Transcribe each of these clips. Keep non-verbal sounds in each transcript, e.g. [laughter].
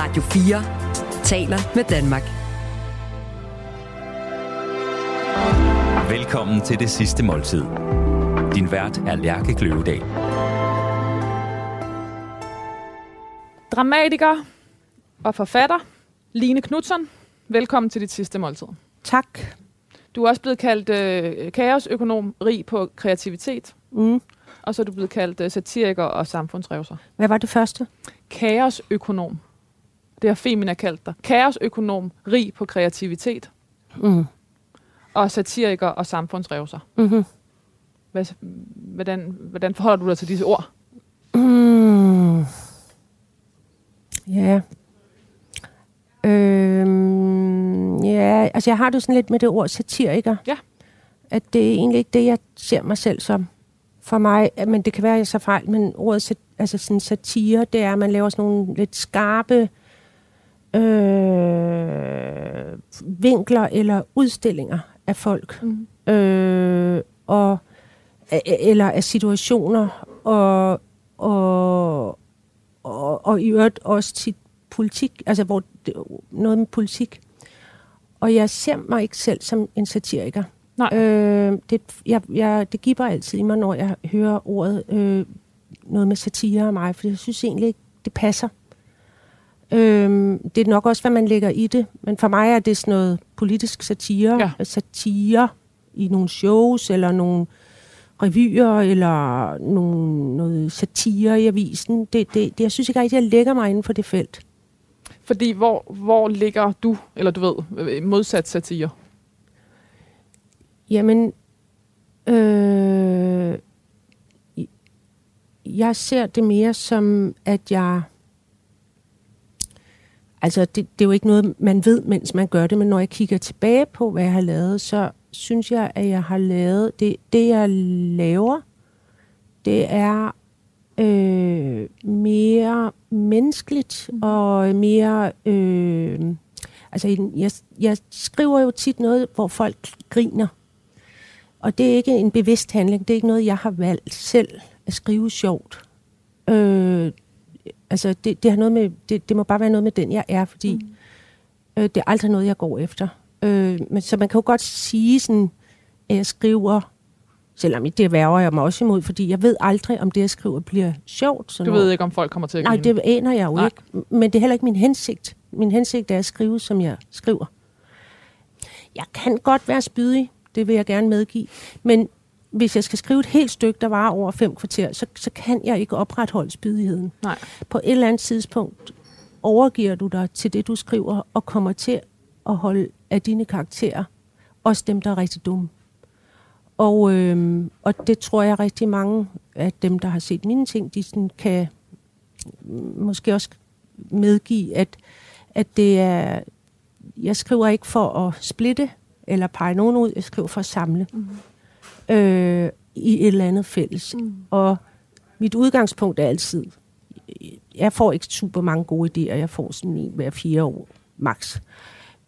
Radio 4 taler med Danmark. Velkommen til det sidste måltid. Din vært er Lærke Kløvedal. Dramatiker og forfatter Line Knudsen. Velkommen til dit sidste måltid. Tak. Du er også blevet kaldt øh, kaosøkonom, rig på kreativitet. Mm. Og så er du blevet kaldt øh, satiriker og samfundsrevser. Hvad var det første? Kaosøkonom. Det har Femina kaldt dig. Kaosøkonom, rig på kreativitet. Mm. Og satiriker og samfundsrevser. Mm-hmm. Hvad, hvordan, hvordan forholder du dig til disse ord? Mm. Ja. Øhm, ja, altså jeg har det sådan lidt med det ord satiriker. Ja. At det er egentlig ikke det, jeg ser mig selv som. For mig, men det kan være, at jeg så fejl, men ordet sat, altså sådan satire, det er, at man laver sådan nogle lidt skarpe øh, vinkler eller udstillinger af folk. Mm. Øh, og, eller af situationer, og, og, og, og i øvrigt også til politik, altså hvor det, noget med politik. Og jeg ser mig ikke selv som en satiriker. Nej. Øh, det, jeg, jeg, det giver altid i mig, når jeg hører ordet øh, noget med satire af mig, for jeg synes egentlig ikke, det passer. Øh, det er nok også, hvad man lægger i det, men for mig er det sådan noget politisk satire, Ja. satire i nogle shows, eller nogle revyer, eller nogle, noget satire i avisen. Det, det, det, jeg synes ikke rigtig, jeg lægger mig inden for det felt. Fordi hvor, hvor ligger du, eller du ved, modsat satire? Jamen, øh, jeg ser det mere som, at jeg... Altså, det, det er jo ikke noget, man ved, mens man gør det, men når jeg kigger tilbage på, hvad jeg har lavet, så synes jeg, at jeg har lavet... Det, det jeg laver, det er øh, mere menneskeligt og mere... Øh, altså, jeg, jeg skriver jo tit noget, hvor folk griner. Og det er ikke en bevidst handling. Det er ikke noget, jeg har valgt selv at skrive sjovt. Øh, altså, det, det, har noget med, det, det må bare være noget med den, jeg er, fordi mm. øh, det er aldrig noget, jeg går efter. Øh, men, så man kan jo godt sige sådan, at jeg skriver, selvom det værger jeg mig også imod, fordi jeg ved aldrig, om det, jeg skriver, bliver sjovt. Så Du ved ikke, om folk kommer til at Nej, grine. det aner jeg jo Nej. ikke. Men det er heller ikke min hensigt. Min hensigt er at skrive, som jeg skriver. Jeg kan godt være spydig, det vil jeg gerne medgive. Men hvis jeg skal skrive et helt stykke, der var over fem kvarter, så, så kan jeg ikke opretholde spydigheden. Nej. På et eller andet tidspunkt overgiver du dig til det, du skriver, og kommer til at holde af dine karakterer. Også dem, der er rigtig dumme. Og, øhm, og det tror jeg rigtig mange af dem, der har set mine ting, de sådan kan måske også medgive, at, at det er, jeg skriver ikke for at splitte eller pege nogen ud, jeg skriver for at samle mm. Øh, i et eller andet fælles. Mm. Og mit udgangspunkt er altid, jeg får ikke super mange gode idéer, jeg får sådan en hver fire år max.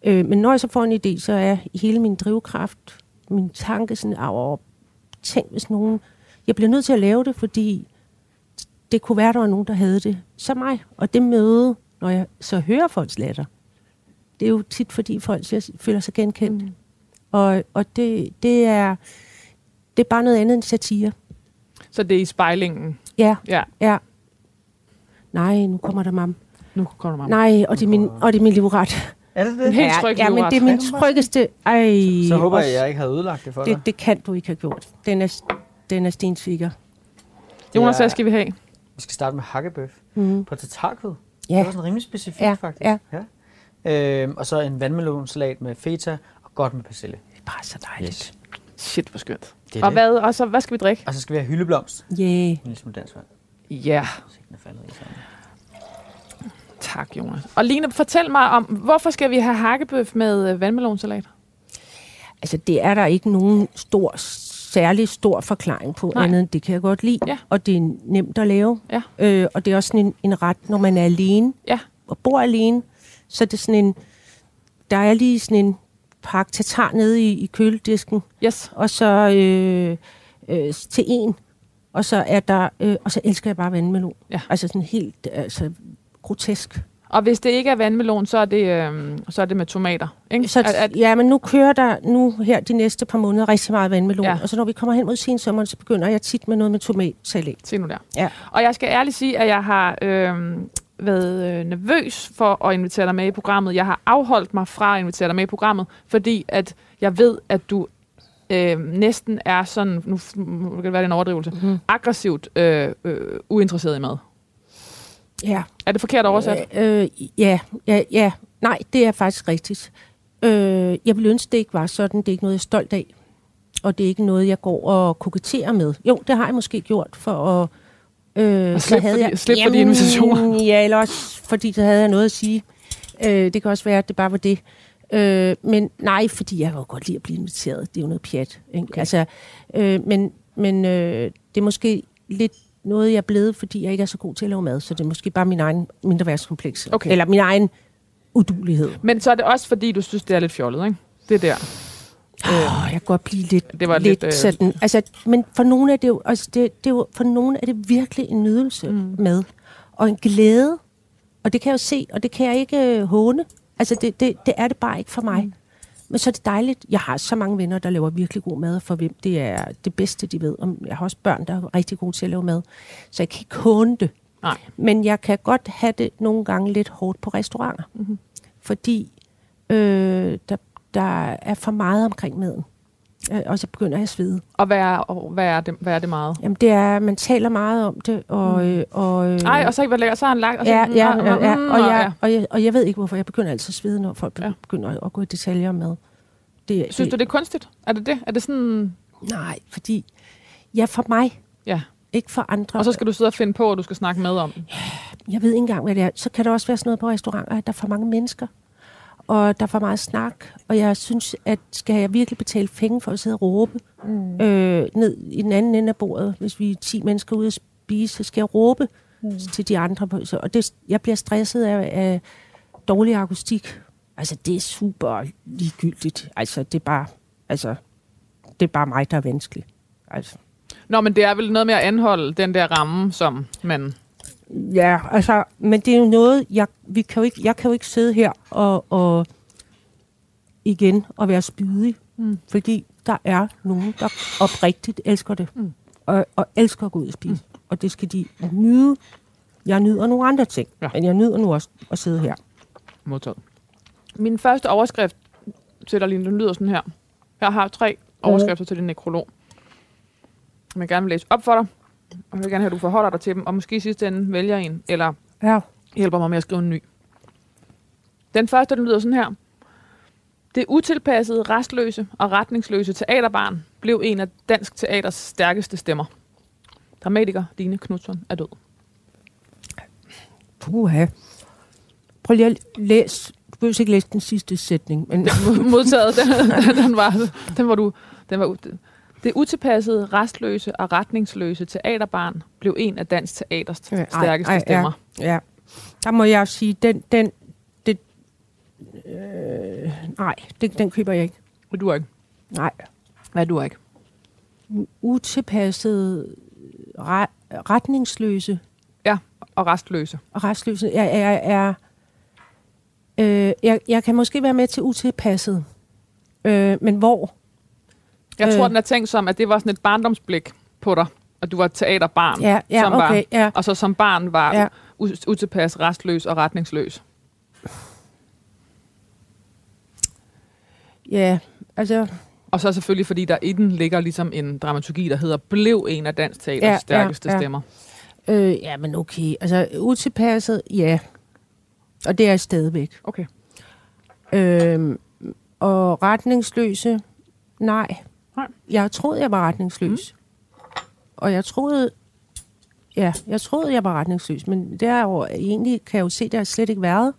Øh, men når jeg så får en idé, så er hele min drivkraft, min tanke sådan, over tænk hvis nogen, jeg bliver nødt til at lave det, fordi det kunne være, der var nogen, der havde det som mig. Og det møde, når jeg så hører folks latter, det er jo tit, fordi folk føler sig genkendt. Mm. Og, og det, det, er, det er bare noget andet end satire. Så det er i spejlingen. Ja, Ja, ja. Nej, nu kommer der mam. nu kommer der meget. Nej, og det er min, og det er min livret. Er det En det? helt tryg ja, men det er min det tryggeste... Ej, Så håber jeg, også- at jeg ikke havde ødelagt det for dig. det, det kan du ikke have gjort. Den er, den er stensvikker. Jonas, Det hvad skal vi have? Vi skal starte med hakkebøf Mm. på tatarkød. Ja. Det var sådan rimelig specifikt, Ja, faktisk. ja. ja. Øhm, og så en vandmelonsalat med feta og godt med persille. Det er bare så dejligt. Yes. Shit, hvor skønt. Det er Og det. hvad, og så, hvad skal vi drikke? Og så skal vi have hyldeblomst. Yeah. En lille smule dansk vand. Ja, er tak Jonas. Og Line, fortæl mig om, hvorfor skal vi have hakkebøf med øh, vandmelonsalat? Altså, det er der ikke nogen stor, særlig stor forklaring på, Nej. andet end det kan jeg godt lide. Ja. Og det er nemt at lave. Ja. Øh, og det er også sådan en, en ret, når man er alene Ja. og bor alene, så er det sådan en, der er lige sådan en pakke tatar nede i, i køledisken, Yes. og så øh, øh, til en, og så er der, øh, og så elsker jeg bare vandmelon. Ja. Altså sådan helt, altså grotesk. Og hvis det ikke er vandmelon, så er det, øh, så er det med tomater. Ikke? Så, at, at, ja, men nu kører der nu her de næste par måneder rigtig meget vandmelon. Ja. Og så når vi kommer hen mod sensommeren, så begynder jeg tit med noget med tomatsalat. se nu der. Ja. Og jeg skal ærligt sige, at jeg har øh, været øh, nervøs for at invitere dig med i programmet. Jeg har afholdt mig fra at invitere dig med i programmet, fordi at jeg ved, at du øh, næsten er sådan, nu kan det være en overdrivelse, Mhm. aggressivt øh, øh, uinteresseret i mad. Ja. Er det forkert oversat? Øh, ja, ja, ja. Nej, det er faktisk rigtigt. Øh, jeg vil ønske, det ikke var sådan. Det er ikke noget, jeg er stolt af. Og det er ikke noget, jeg går og koketterer med. Jo, det har jeg måske gjort for at... Øh, At så slippe for de- slippe for de invitationer. Ja, eller også fordi så havde jeg noget at sige. Øh, det kan også være, at det bare var det. Øh, men nej, fordi jeg kan jo godt lide at blive inviteret. Det er jo noget pjat. Ikke? Okay. Altså, øh, men men øh, det er måske lidt noget, jeg er blevet, fordi jeg ikke er så god til at lave mad. Så det er måske bare min egen mindreværdskompleks. Okay. Eller min egen udulighed. Men så er det også, fordi du synes, det er lidt fjollet, ikke? Det er der. Øh, jeg kan godt blive lidt, Det var lidt, lidt, øh, sådan. Altså, men for nogle er det jo, altså det, det er jo, for nogle er det virkelig en nydelse mm. med. Og en glæde. Og det kan jeg jo se, og det kan jeg ikke øh, håne. Altså, det, det, det er det bare ikke for mig. Mm. Men så er det dejligt. Jeg har så mange venner, der laver virkelig god mad, for hvem det er det bedste, de ved. Og jeg har også børn, der er rigtig gode til at lave mad. Så jeg kan ikke håne det. Nej. Men jeg kan godt have det nogle gange lidt hårdt på restauranter. Mm-hmm. Fordi øh, der, der er for meget omkring maden. Øh, Og så begynder jeg at svede. Og hvad er, og hvad er, det, hvad er det meget? Jamen det er, man taler meget om det, og... Mm. Og, øh, Ej, og så ikke, hvad lækker, så har han lagt... Og så, Ja, ja, mm, ja, ja, og, ja. jeg, og, jeg, og jeg ved ikke, hvorfor jeg begynder altid at svede, når folk Ja. begynder at gå i detaljer om mad. Det, Synes du, det er kunstigt? Er det det? Er det sådan... Nej, fordi... Ja, for mig, Ja. ikke for andre. Og så skal du sidde og finde på, at du skal snakke med om. Jeg ved ikke engang, hvad det er. Så kan der også være sådan noget på restauranter, at der er for mange mennesker. Og der er for meget snak. Og jeg synes, at skal jeg virkelig betale penge for at sidde og råbe mm. øh, ned i den anden ende af bordet, hvis vi er 10 mennesker ude at spise, så skal jeg råbe mm. til de andre. og det, jeg bliver stresset af, af dårlig akustik. Altså, det er super ligegyldigt. Altså, det er bare, altså, det er bare mig, der er vanskelig. Altså. Nå, men det er vel noget med at anholde den der ramme, som man... Ja, altså, men det er jo noget, jeg, vi kan jo ikke, jeg kan jo ikke sidde her og, og igen og være spydig, mm. fordi der er nogen, der oprigtigt elsker det, mm. og, og elsker at gå ud og spise. Mm. Og det skal de nyde. Jeg nyder nogle andre ting, Ja. men jeg nyder nu også at sidde her. Modtaget. Min første overskrift til dig, Line, den lyder sådan her. Jeg har tre overskrifter til din nekrolog. Jeg vil gerne vil læse op for dig, og jeg vil gerne have, at du forholder dig til dem, og måske i sidste ende vælger en, eller Ja. hjælper mig med at skrive en ny. Den første, den lyder sådan her. Det utilpassede, restløse og retningsløse teaterbarn blev en af dansk teaters stærkeste stemmer. Dramatiker Dine Knudsen er død. Puha. Prøv lige at læse. Du behøver ikke læse den sidste sætning, men [laughs] modtaget. Den, den, var, den var du... Den var, det utilpassede, restløse og retningsløse teaterbarn blev en af dansk teaters ej, stærkeste ej, stemmer. Ja. ja. Der må jeg sige, den, den, det, øh, nej, det, den køber jeg ikke. Det duer ikke. Nej. Hvad duer ikke? Utilpassede, re, retningsløse Ja, og restløse. og restløse. Jeg, jeg, er, øh, jeg, jeg kan måske være med til utilpasset, øh, men hvor? Jeg Øh. tror, den er tænkt som, at det var sådan et barndomsblik på dig, at du var et teaterbarn. Ja, ja som okay, var, ja. Og så som barn var Ja. ja. utilpas, restløs og retningsløs. Ja, altså, Og så selvfølgelig, fordi der i den ligger ligesom en dramaturgi, der hedder Blev en af dansk teaters Ja, stærkeste ja. ja, stemmer. øh, ja, men okay. Altså, utilpasset, ja. Og det er jeg stadigvæk. Okay. Øhm, og retningsløse, nej. Nej. Jeg troede, jeg var retningsløs. Mm. Og jeg troede, ja, jeg troede, jeg var retningsløs, men det er jo egentlig, kan jeg jo se, det har slet ikke været.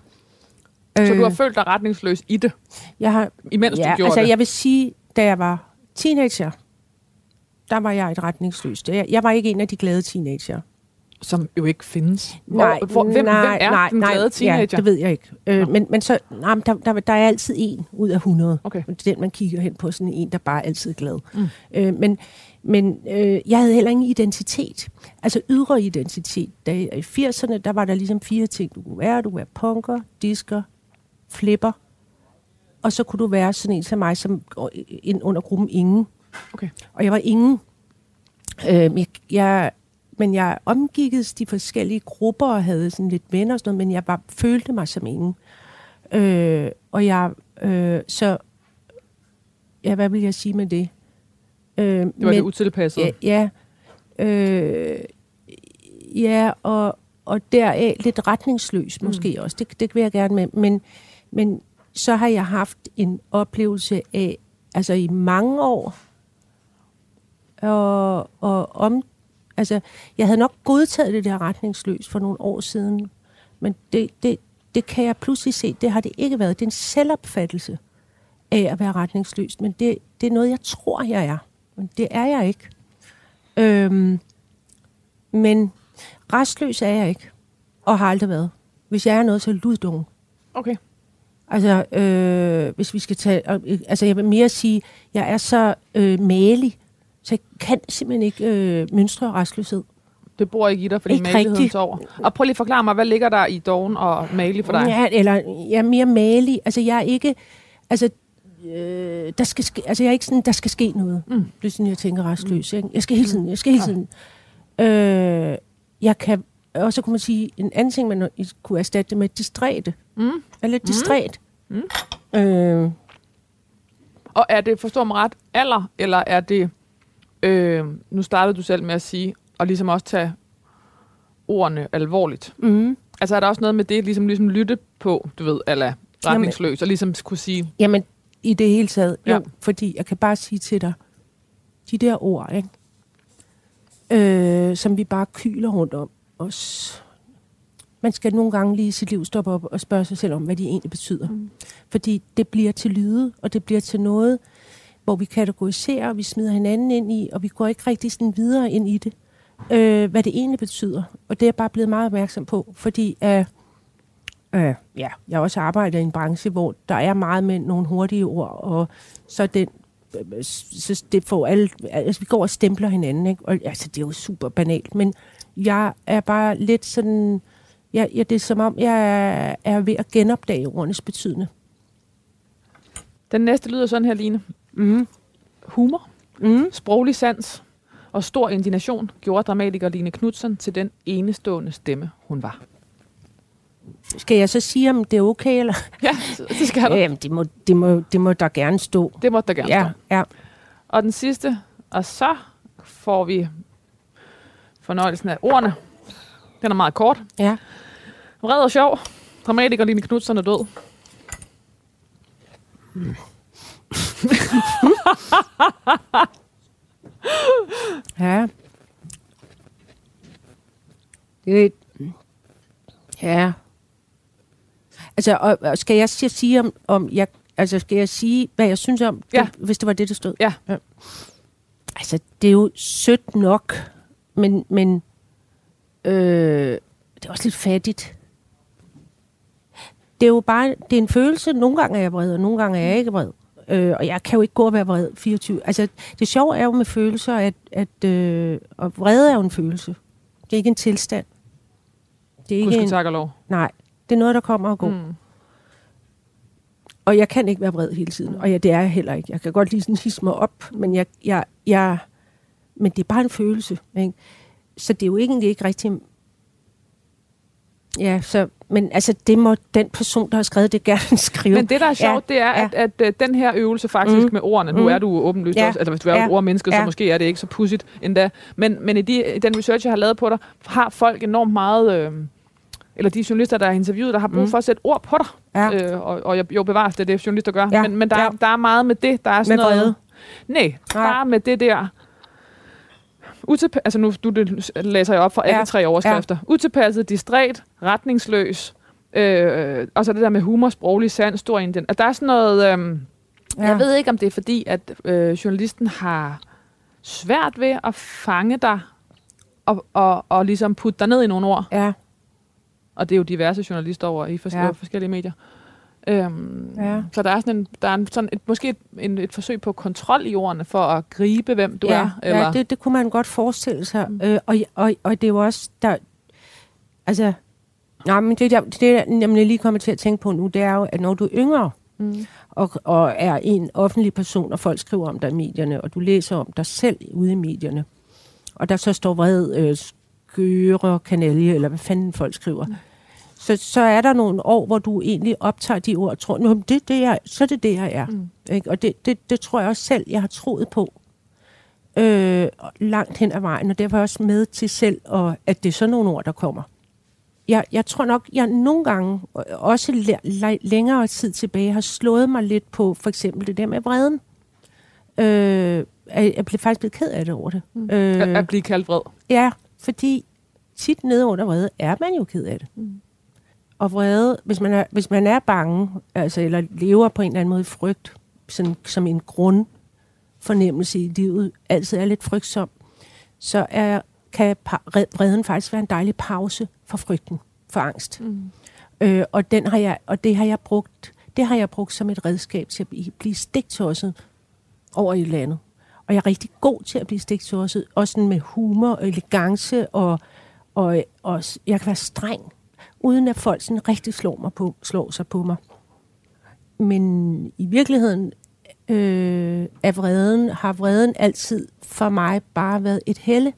Så du har følt dig retningsløs i det, jeg har, imens ja, du gjorde altså det? jeg vil sige, da jeg var teenager, der var jeg et retningsløst. Jeg, jeg var ikke en af de glade teenager. Som jo ikke findes. Nej, hvor, hvem, nej, hvem er nej, den nej, glade teenager? Ja, det ved jeg ikke. Øh, men, men så, nej, men der, der, der er altid en ud af 100. Okay. Det er den, man kigger hen på, sådan en, der bare altid er glad. Mm. Øh, men men øh, jeg havde heller ingen identitet. Altså ydre identitet. Da, I 80'erne, der var der ligesom fire ting, du kunne være. Du kunne være punker, disker, flipper. Og så kunne du være sådan en som mig, som går ind under gruppen ingen. Okay. Og jeg var ingen. Øh, jeg, jeg, men jeg omgikkedes de forskellige grupper og havde sådan lidt venner og sådan noget, men jeg var, følte mig som ingen. Øh, og jeg, øh, så, ja, hvad vil jeg sige med det? Øh, Det var det utilpassede. Ja, ja, øh, ja og, og deraf lidt retningsløs måske mm. også. Det, det vil jeg gerne med. Men, men så har jeg haft en oplevelse af, altså i mange år, og, og om, altså, jeg havde nok godtaget det der retningsløs for nogle år siden, men det, det, det kan jeg pludselig se, det har det ikke været. Det er en selvopfattelse af at være retningsløs, men det, det er noget, jeg tror, jeg er. Men det er jeg ikke. Øhm, men restløs er jeg ikke, og har aldrig været. Hvis jeg er noget, så luddung. Okay. Altså, øh, hvis vi skal tage... Altså, jeg vil mere sige, jeg er så øh, malig, så jeg kan simpelthen ikke øh, mønstre restløshed. Det bor ikke i dig, fordi Ikke maligheden rigtigt. over. Og prøv lige at forklare mig, hvad ligger der i dogen og malig for dig? Ja, eller jeg er mere malig. Altså, jeg er ikke... Altså, øh, der skal ske, altså, jeg er ikke sådan, der skal ske noget. Mm. Det er sådan, jeg tænker restløs. Ikke? Jeg skal hele tiden... Jeg skal hele tiden øh, jeg kan... Og så kunne man sige, en anden ting, man kunne erstatte det med distræte. Mm. Jeg er lidt distræt. Mm. Øh, Og er det, forstår mig ret, alder, eller er det, øh, nu startede du selv med at sige, og ligesom også tage ordene alvorligt. mm. Altså er der også noget med det, ligesom, ligesom lytte på, du ved, eller retningsløs, og ligesom kunne sige, Jamen, i det hele taget, jo, ja. fordi jeg kan bare sige til dig, de der ord, ikke? Øh, som vi bare kyler rundt om os. Man skal nogle gange lige i sit liv stoppe op og spørge sig selv om, hvad de egentlig betyder. Mm. Fordi det bliver til lyde, og det bliver til noget, hvor vi kategoriserer, og vi smider hinanden ind i, og vi går ikke rigtig sådan videre ind i det, øh, hvad det egentlig betyder. Og det er jeg bare blevet meget opmærksom på, fordi øh, øh, ja, jeg også arbejder i en branche, hvor der er meget med nogle hurtige ord, og så den øh, så det får alle, altså vi går og stempler hinanden, ikke? Og, altså det er jo super banalt, men jeg er bare lidt sådan, jeg, jeg, det er som om, jeg er, er ved at genopdage ordenes betydende. den næste lyder sådan her, Line. Mm. Humor, Mm. sproglig sans og stor indignation gjorde dramatiker Line Knudsen til den enestående stemme, hun var. Skal jeg så sige, om det er okay, eller? [laughs] Ja, det skal du. Jamen, det må, det må, det må der gerne stå. Det måtte der gerne Ja, stå. ja. Og den sidste, og så får vi fornøjelsen af ordene. Den er meget kort. ja. Vred og sjov. Dramatiker Line Knudsen er død. [laughs] Ja. Det. Ja. Altså, og, og skal jeg sige om, om jeg, altså skal jeg sige, hvad jeg synes om, Ja. det, hvis det var det, der stod? Ja. Altså, det er jo sødt nok, men, men øh, det er også lidt fattigt. Det er jo bare, det er en følelse. Nogle gange er jeg vred, og nogle gange er jeg ikke vred. Øh, og jeg kan jo ikke gå og være vred 24. Altså, det sjove er jo med følelser, at, at øh, og vrede er jo en følelse. Det er ikke en tilstand. Det er ikke Gud en, tak og lov. nej, det er noget, der kommer og går. Mm. Og jeg kan ikke være vred hele tiden, og ja, det er jeg heller ikke. Jeg kan godt lige sådan hisse mig op, men, jeg, jeg, jeg, men det er bare en følelse. Ikke? Så det er jo egentlig ikke rigtig... Ja, så, men altså, det må den person, der har skrevet det, gerne [laughs] skrive. Men det, der er sjovt, Ja, det er, ja. at, at, at den her øvelse faktisk Mm. med ordene, nu Mm. er du åbenlyst Ja. også, altså hvis du er ja. Et ordmenneske, så Ja. måske er det ikke så pudsigt endda, men, men i, de, i den research, jeg har lavet på dig, har folk enormt meget, øh, eller de journalister, der har interviewet, der har brug Mm. for at sætte ord på dig, Ja. øh, og, og jeg- jo bevares, det er det, journalister gør, Ja. men, men der, Ja. er, der er meget med det, der er sådan Med noget... Nej, bare med det der... Utilpa- altså nu du, det læser jeg op fra alle Ja. tre overskrifter. Ja. Utilpasset, distræt, retningsløs, øh, og så det der med humor, sproglig sand, stor indien. At der er sådan noget... Øh, Ja. Jeg ved ikke, om det er fordi, at øh, journalisten har svært ved at fange dig og, og, og ligesom putte dig ned i nogle ord. Ja, Og det er jo diverse journalister over i Ja. ja. forskellige medier. Øhm, Ja. Så der er sådan, en, der er en, sådan et, måske et, en, et forsøg på kontrol i ordene for at gribe, hvem du ja, er. Eller, ja det, det kunne man godt forestille sig. Mm. Øh, og, og, og det er jo også, der, altså, nej, men det, der, det jeg nemlig lige kommer til at tænke på nu, det er jo, at når du er yngre, mm, og, og er en offentlig person, og folk skriver om dig i medierne, og du læser om dig selv ude i medierne, og der så står vred, øh, skøre, kanalje, eller hvad fanden folk skriver, mm. Så, så er der nogle år, hvor du egentlig optager de ord og tror, "Nå, men det, det er, så er det det, jeg er. Mm. Ikke? Og det, det, det tror jeg også selv, jeg har troet på øh, langt hen ad vejen, og derfor er jeg også med til selv, og at det er sådan nogle ord, der kommer. Jeg, jeg tror nok, jeg nogle gange, og også læ- læ- længere tid tilbage, har slået mig lidt på for eksempel det der med vreden. Øh, jeg, jeg blev faktisk blevet ked af det over det. Mm. Øh, at, at blive kaldt vred. Ja, fordi tit nede under vrede er man jo ked af det. Mm. Og vrede, hvis man, er, hvis man er bange, altså, eller lever på en eller anden måde i frygt, sådan, som en grundfornemmelse i livet, altid er lidt frygtsom, så er, kan vreden faktisk være en dejlig pause for frygten, for angst. Mm. Øh, og, den har jeg, og det har jeg brugt det har jeg brugt som et redskab til at blive, stigtosset over i landet. Og jeg er rigtig god til at blive stigtosset, også sådan med humor og elegance, og, og, og jeg kan være streng, uden at folk sådan rigtig slår, mig på, slår sig på mig. Men i virkeligheden øh, er vreden, har vreden altid for mig bare været et helle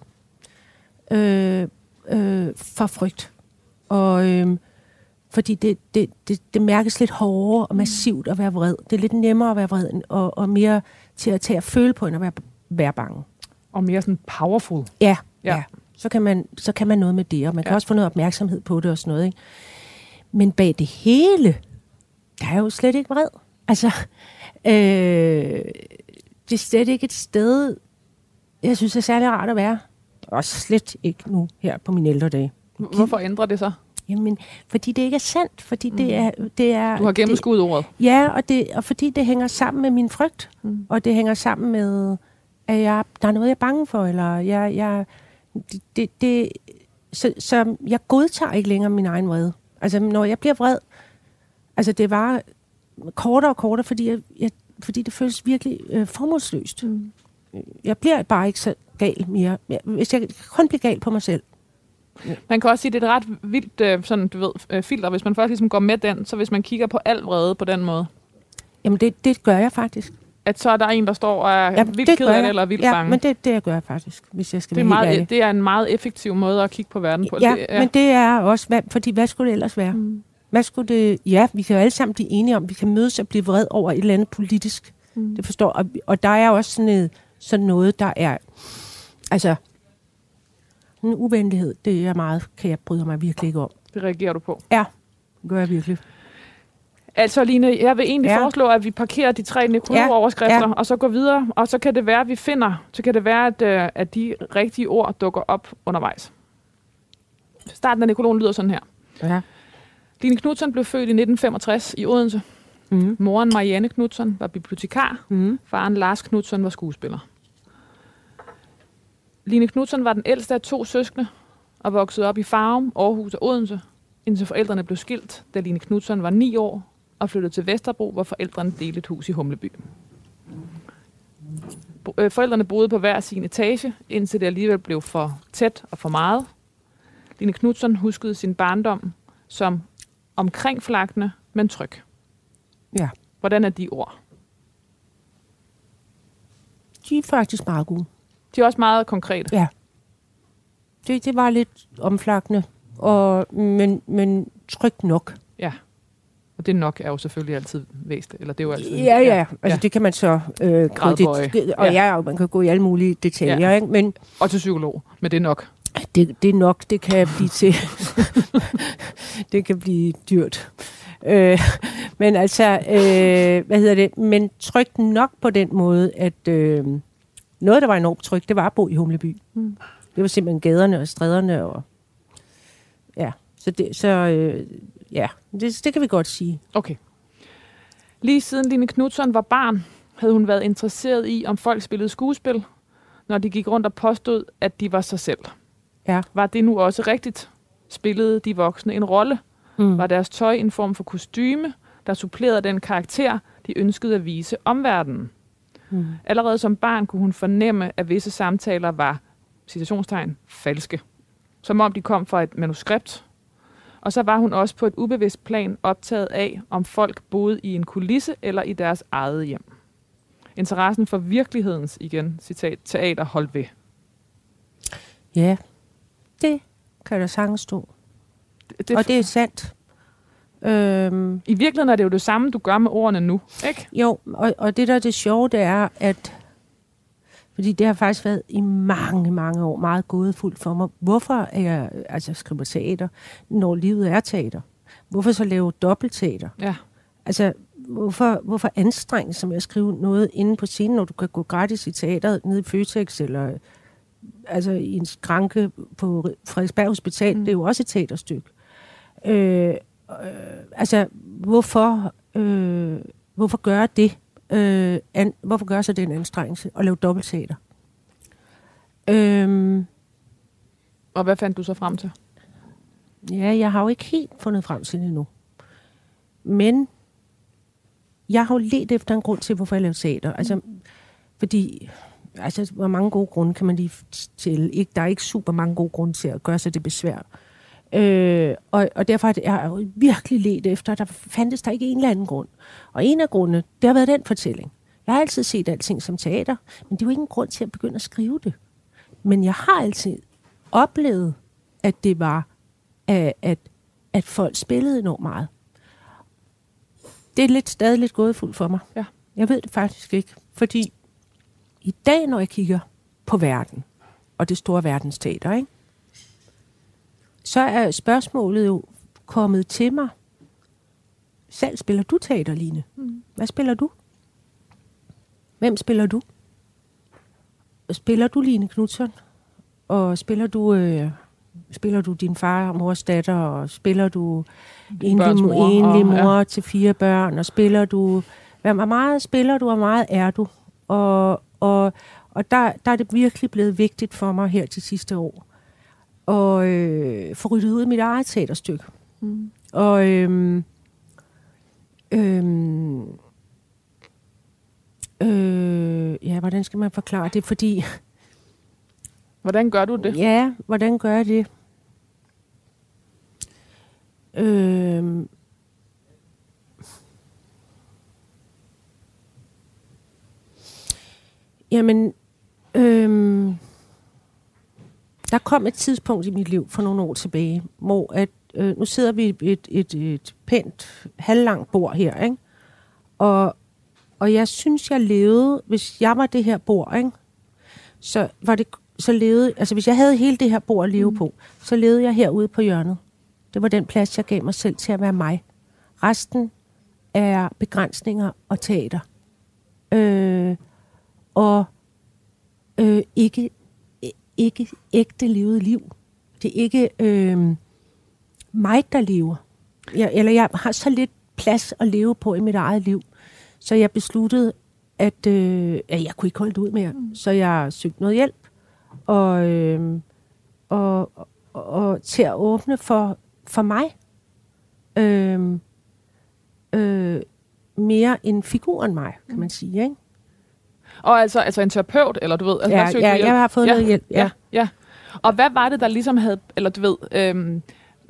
øh, øh, for frygt. Og øh, fordi det, det, det, det mærkes lidt hårdere og massivt at være vred. Det er lidt nemmere at være vred, og, og mere til at tage at føle på, end at være, være bange. Og mere sådan powerful. Ja, Ja. ja. Så, kan man, så kan man noget med det, og man kan Ja. også få noget opmærksomhed på det og sådan noget. Ikke? Men bag det hele, der er jo slet ikke vred. Altså, øh, det er slet ikke et sted, jeg synes er særlig rart at være. Og slet ikke nu her på mine ældre dage. Hvorfor ændrer det sig? Jamen, fordi det ikke er sandt. Fordi mm. det er... Det er Du har det, gennemskudt ordet. Ja, og, det, og fordi det hænger sammen med min frygt. Mm. Og det hænger sammen med, at jeg, der er noget, jeg er bange for. Eller jeg, jeg, det, det, det, så, så jeg godtager ikke længere min egen vrede. Altså, når jeg bliver vred, altså det var kortere og kortere, fordi, jeg, jeg, fordi det føles virkelig øh, formålsløst. Mm. Jeg bliver bare ikke så gal mere. Hvis jeg kan kun blive gal på mig selv. Man kan også sige, at det er et ret vildt øh, sådan, du ved, øh, filter, hvis man først ligesom går med den, så hvis man kigger på al vrede på den måde, Jamen, det, det gør jeg faktisk. At så er der en, der står og er Jamen, vildt ked af det, jeg. eller vildt ja, bange. men det, det gør jeg faktisk, hvis jeg skal det, er meget, ærlig. det er en meget effektiv måde at kigge på verden på. Ja, det, men det er også, hvad, fordi hvad skulle det ellers være? Mm. Hvad skulle det, ja, vi kan jo alle sammen blive enige om, vi kan mødes og blive vred over et eller andet politisk. Mm. Det forstår, og, og der er også sådan, et, sådan noget, der er, altså, en uvenlighed, det er meget, kan jeg bryde mig virkelig ikke om. det reagerer du på. Ja, det gør jeg virkelig. Altså Line, jeg vil egentlig ja. Foreslå, at vi parkerer de tre nekrologoverskrifter, ja. Ja. og så går videre, og så kan det være, at vi finder, så kan det være, at, øh, at de rigtige ord dukker op undervejs. Starten af nekrologen lyder sådan her. Ja. Line Knudsen blev født i 1965 i Odense. Mm. Moren Marianne Knudsen var bibliotekar. Mm. Faren Lars Knudsen var skuespiller. Line Knudsen var den ældste af to søskende og voksede op i Farum, Aarhus og Odense, indtil forældrene blev skilt, da Line Knudsen var 9 år og flyttede til Vesterbro, hvor forældrene delte et hus i Humleby. Øh, Forældrene boede på hver sin etage, indtil det alligevel blev for tæt og for meget. Line Knudsen huskede sin barndom som omkringflagtende, men tryg. Ja. Hvordan er de ord? De er faktisk meget gode. De er også meget konkrete. Ja. Det, det var lidt omflakkende, og, men, men trygt nok. Og det nok er jo selvfølgelig altid væsentligt. Eller det er jo altid... Ja, ja. Altså, Ja. ja. det kan man så... Øh, det, og ja. ja, man kan gå i alle mulige detaljer, Ja. ja. ikke? Men Og til psykolog. Men det er nok. det, det er nok, det kan blive til... [laughs] det kan blive dyrt. Øh, men altså, øh, hvad hedder det? Men trygt nok på den måde, at øh, noget, der var enormt trygt, det var at bo i Humleby. Mm. Det var simpelthen gaderne og stræderne og... Ja, så det, så, øh, ja, det, det kan vi godt sige. Okay. Lige siden Line Knudsen var barn, havde hun været interesseret i, om folk spillede skuespil, når de gik rundt og påstod, at de var sig selv. Ja. Var det nu også rigtigt? Spillede de voksne en rolle? Mm. Var deres tøj en form for kostyme, der supplerede den karakter, de ønskede at vise omverdenen? Mm. Allerede som barn kunne hun fornemme, at visse samtaler var, citationstegn, falske. Som om de kom fra et manuskript. Og så var hun også på et ubevidst plan optaget af, om folk boede i en kulisse eller i deres eget hjem. Interessen for virkelighedens, igen, citat, teater holdt ved. Ja, det kan der sagtens stå. Det, det, Og det er sandt. Øhm, I virkeligheden er det jo det samme, du gør med ordene nu, ikke? jo, og, og det der er det sjove, det er, at fordi det har faktisk været i mange, mange år meget gådefuldt for mig. Hvorfor er jeg, altså skriver teater, når livet er teater? Hvorfor så lave dobbeltteater? Ja. Altså, hvorfor, hvorfor anstrenge med at skrive noget inde på scenen, når du kan gå gratis i teateret nede i Føtex, eller altså i en skranke på Frederiksberg Hospital, mm. det er jo også et teaterstykke. Øh, øh, altså, hvorfor, øh, hvorfor gøre det? Øh, an, hvorfor gøre sig den anstrengelse og lave dobbeltteater? Øh, Og hvad fandt du så frem til? Ja, jeg har jo ikke helt fundet frem til det endnu. Men jeg har jo let efter en grund til, hvorfor jeg laver teater. Altså, fordi, altså, hvor mange gode grunde kan man lige til? Ikke, der er ikke super mange gode grunde til at gøre sig det besvær. Øh, og, og derfor har jeg virkelig let efter, der fandtes der ikke en eller anden grund. Og en af grundene, det har været den fortælling. Jeg har altid set alting som teater, men det er jo ikke en grund til at begynde at skrive det. Men jeg har altid oplevet, at det var at, at, at folk spillede enormt meget. Det er lidt stadig lidt gådefuldt for mig. Ja. Jeg ved det faktisk ikke, fordi i dag, når jeg kigger på verden, og det store verdensteater, ikke? Så er spørgsmålet jo kommet til mig. Selv spiller du teater, Line? Mm. Hvad spiller du? Hvem spiller du? Spiller du Line Knudsen? Og spiller du, øh, spiller du din far og mors datter? Og spiller du enlig, mor, mor, enlig og- ja. mor til fire børn? Og spiller du... Hvor meget spiller du, og meget er du? Og, og, og der, der er det virkelig blevet vigtigt for mig her til sidste år. Og øh, få ryddet ud af mit eget teaterstykke. Mm. Og øhm, øhm, øh, ja, hvordan skal man forklare det? Fordi, Hvordan gør du det? ja, hvordan gør jeg det? Øhm, jamen, øhm, der kom et tidspunkt i mit liv for nogle år tilbage, hvor at, øh, nu sidder vi et, et, et pænt, halvlangt bord her, ikke? Og, og jeg synes, jeg levede, hvis jeg var det her bord, ikke? Så var det, så levede, altså hvis jeg havde hele det her bord at leve mm. på, så levede jeg herude på hjørnet. Det var den plads, jeg gav mig selv til at være mig. Resten er begrænsninger og teater. Øh, og øh, ikke, ikke ægte levet liv. Det er ikke øh, mig, der lever. Jeg, eller jeg har så lidt plads at leve på i mit eget liv. Så jeg besluttede, at, øh, at jeg kunne ikke holde det ud mere. Mm. Så jeg søgte noget hjælp. Og, øh, og, og, og til at åbne for, for mig. Øh, øh, mere en figur end mig, kan man sige. Ikke? Og altså, altså en terapeut, eller du ved... Altså, Ja, ja, hjælp. jeg har fået ja. noget hjælp. Ja. Ja, ja. Og hvad var det, der ligesom havde... Eller du ved... Øhm,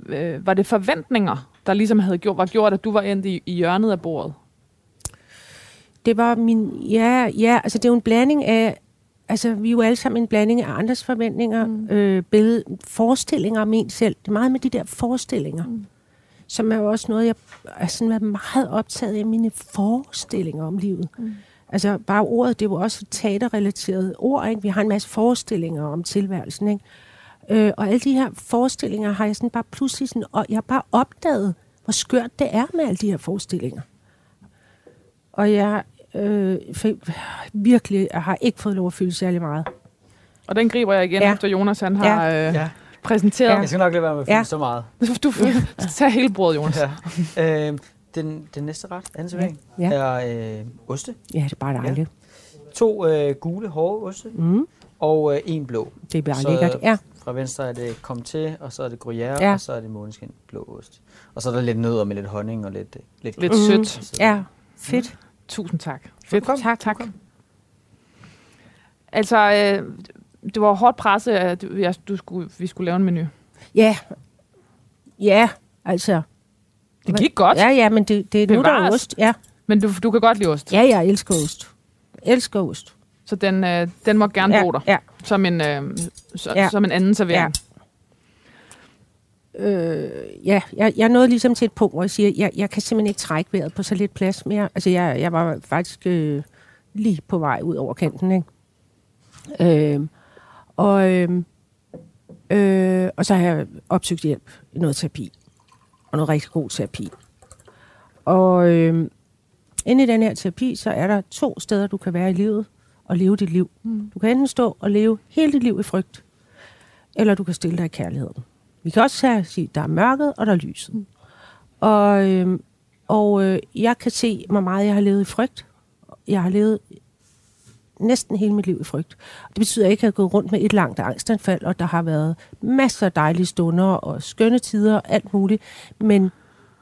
øh, var det forventninger, der ligesom havde gjort, var gjort, at du var endt i, i hjørnet af bordet? Det var min... Ja, ja, altså det er jo en blanding af... Altså, vi er jo alle sammen en blanding af andres forventninger, mm. øh, billede, forestillinger om en selv. Det er meget med de der forestillinger, mm. som er jo også noget, jeg er sådan været meget optaget af, mine forestillinger om livet. Mm. Altså, bare ordet, det er jo også et teaterrelateret ord, ikke? Vi har en masse forestillinger om tilværelsen, ikke? Øh, og alle de her forestillinger har jeg sådan bare pludselig sådan, og jeg har bare opdaget, hvor skørt det er med alle de her forestillinger. Og jeg øh, virkelig jeg har ikke fået lov at fylde særlig meget. Og den griber jeg igen, ja. Ja. efter Jonas han har ja. øh, Ja. præsenteret. Jeg skal nok lade være med at fylde Ja. så meget. Du tager hele bordet, Jonas. Ja. Øh, den, den næste ret, anden servering, Ja. er øh, oste. Ja, det er bare dejligt. To øh, gule, hårde oste, Mm, og øh, en blå. det er bare Så- lækkert. Ja. Fra venstre er det kom til, og så er det gruyère, Ja. og så er det måneskin blå ost. Og så er der lidt nødder med lidt honning og lidt, lidt, Lidt Mhm. sødt. Ja, fedt. Tusind tak. Fedt. Velkommen. Tak, tak. Altså, øh, det var hårdt presset, at du, jeg, du skulle, vi skulle lave en menu. Ja, ja, altså. Det gik godt, Ja, ja, men det, det er nu, der er ost. Ja. men du, du kan godt lide ost. ja, jeg elsker ost. Elsker ost. Så den, øh, den må gerne ja, bo der, Ja, som, en, øh, så, Ja. som en anden servering. øh, ja jeg, jeg nåede ligesom til et punkt, hvor jeg siger, jeg, jeg kan simpelthen ikke trække vejret på så lidt plads mere. Altså, jeg, jeg var faktisk øh, lige på vej ud over kanten, ikke? Øh, og, øh, øh, og så har jeg opsøgt hjælp i noget terapi. Og noget rigtig god terapi. Og øh, inde i den her terapi, så er der to steder, du kan være i livet og leve dit liv. Mm. Du kan enten stå og leve hele dit liv i frygt, eller du kan stille dig i kærligheden. Vi kan også sige, der er mørket, og der er lyset. Mm. Og, øh, og øh, jeg kan se, hvor meget jeg har levet i frygt. Jeg har levet næsten hele mit liv i frygt. Det betyder ikke, at jeg har gået rundt med et langt angstanfald, og der har været masser af dejlige stunder og skønne tider og alt muligt. Men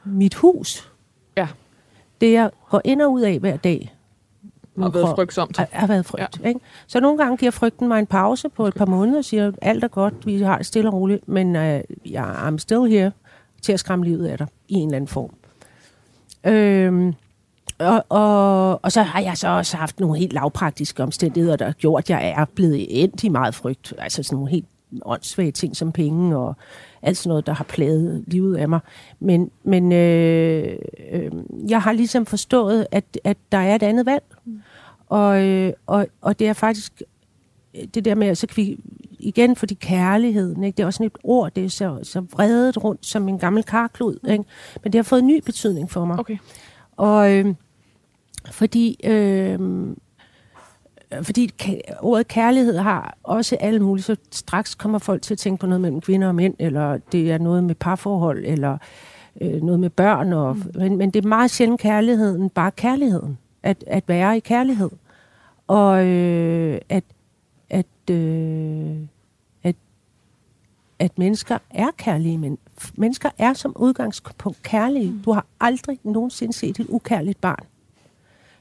mit hus, Ja. det jeg går ind og ud af hver dag, Og været frygtsomt. har, har været frygt. Ja. Ikke? Så nogle gange giver frygten mig en pause på et par måneder og siger, alt er godt, vi har det stille og roligt, men uh, jeg I'm still here til at skræmme livet af dig i en eller anden form. Øhm, og, og, og så har jeg så også haft nogle helt lavpraktiske omstændigheder, der har gjort, at jeg er blevet endt i meget frygt. Altså sådan nogle helt åndssvage ting som penge og alt sådan noget, der har plaget livet af mig. Men, men øh, øh, jeg har ligesom forstået, at, at der er et andet valg. Og, øh, og, og det er faktisk øh, det der med, at så kan vi igen, fordi kærligheden, ikke? det er også sådan et ord, det er så, så vredet rundt som en gammel karklud, ikke? men det har fået en ny betydning for mig. Okay. Og øh, fordi, øh, fordi ka- ordet kærlighed har også alle mulige, så straks kommer folk til at tænke på noget mellem kvinder og mænd, eller det er noget med parforhold, eller øh, noget med børn. Og, mm. men, men det er meget sjældent kærligheden, bare kærligheden. At, at være i kærlighed. Og øh, at, at, øh, at, at mennesker er kærlige. Men mennesker er som udgangspunkt kærlige. Mm. Du har aldrig nogensinde set et ukærligt barn.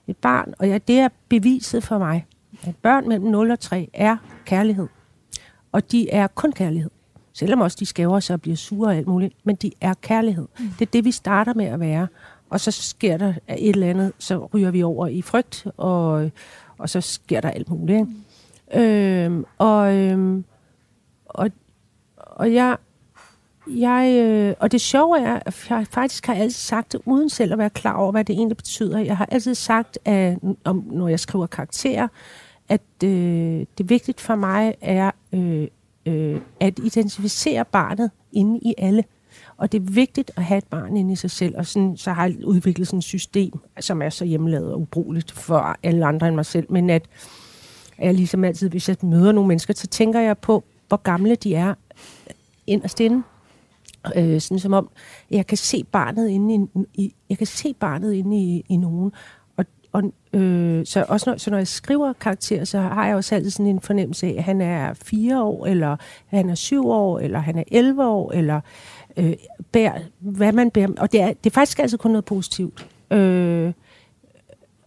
Et barn, og ja, det er beviset for mig, at børn mellem 0 og 3 er kærlighed. Og de er kun kærlighed. Selvom også de skæver sig og bliver sure og alt muligt, men de er kærlighed. Mm. Det er det, vi starter med at være. Og så sker der et eller andet, så ryger vi over i frygt, og, og så sker der alt muligt. Ikke? Mm. Øhm, og, øhm, og, og jeg, jeg, øh, og det sjove er, at jeg faktisk har altid sagt det, uden selv at være klar over, hvad det egentlig betyder. Jeg har altid sagt, at om, når jeg skriver karakterer, at øh, det vigtigt for mig er øh, øh, at identificere barnet inde i alle. Og det er vigtigt at have et barn inde i sig selv, og sådan, så har jeg udviklet sådan et system, som er så hjemmelavet og ubrugeligt for alle andre end mig selv, men at jeg ligesom altid, hvis jeg møder nogle mennesker, så tænker jeg på, hvor gamle de er inderst inde. Øh, sådan som om, jeg kan se barnet inde i, i jeg kan se barnet inde i, i nogen. Og, og, øh, så også når, så når jeg skriver karakterer, så har jeg også altid sådan en fornemmelse af, at han er fire år, eller han er syv år, eller han er 11 år, eller øh, bærer, hvad man bærer. Og det er, det er faktisk altid kun noget positivt. Øh,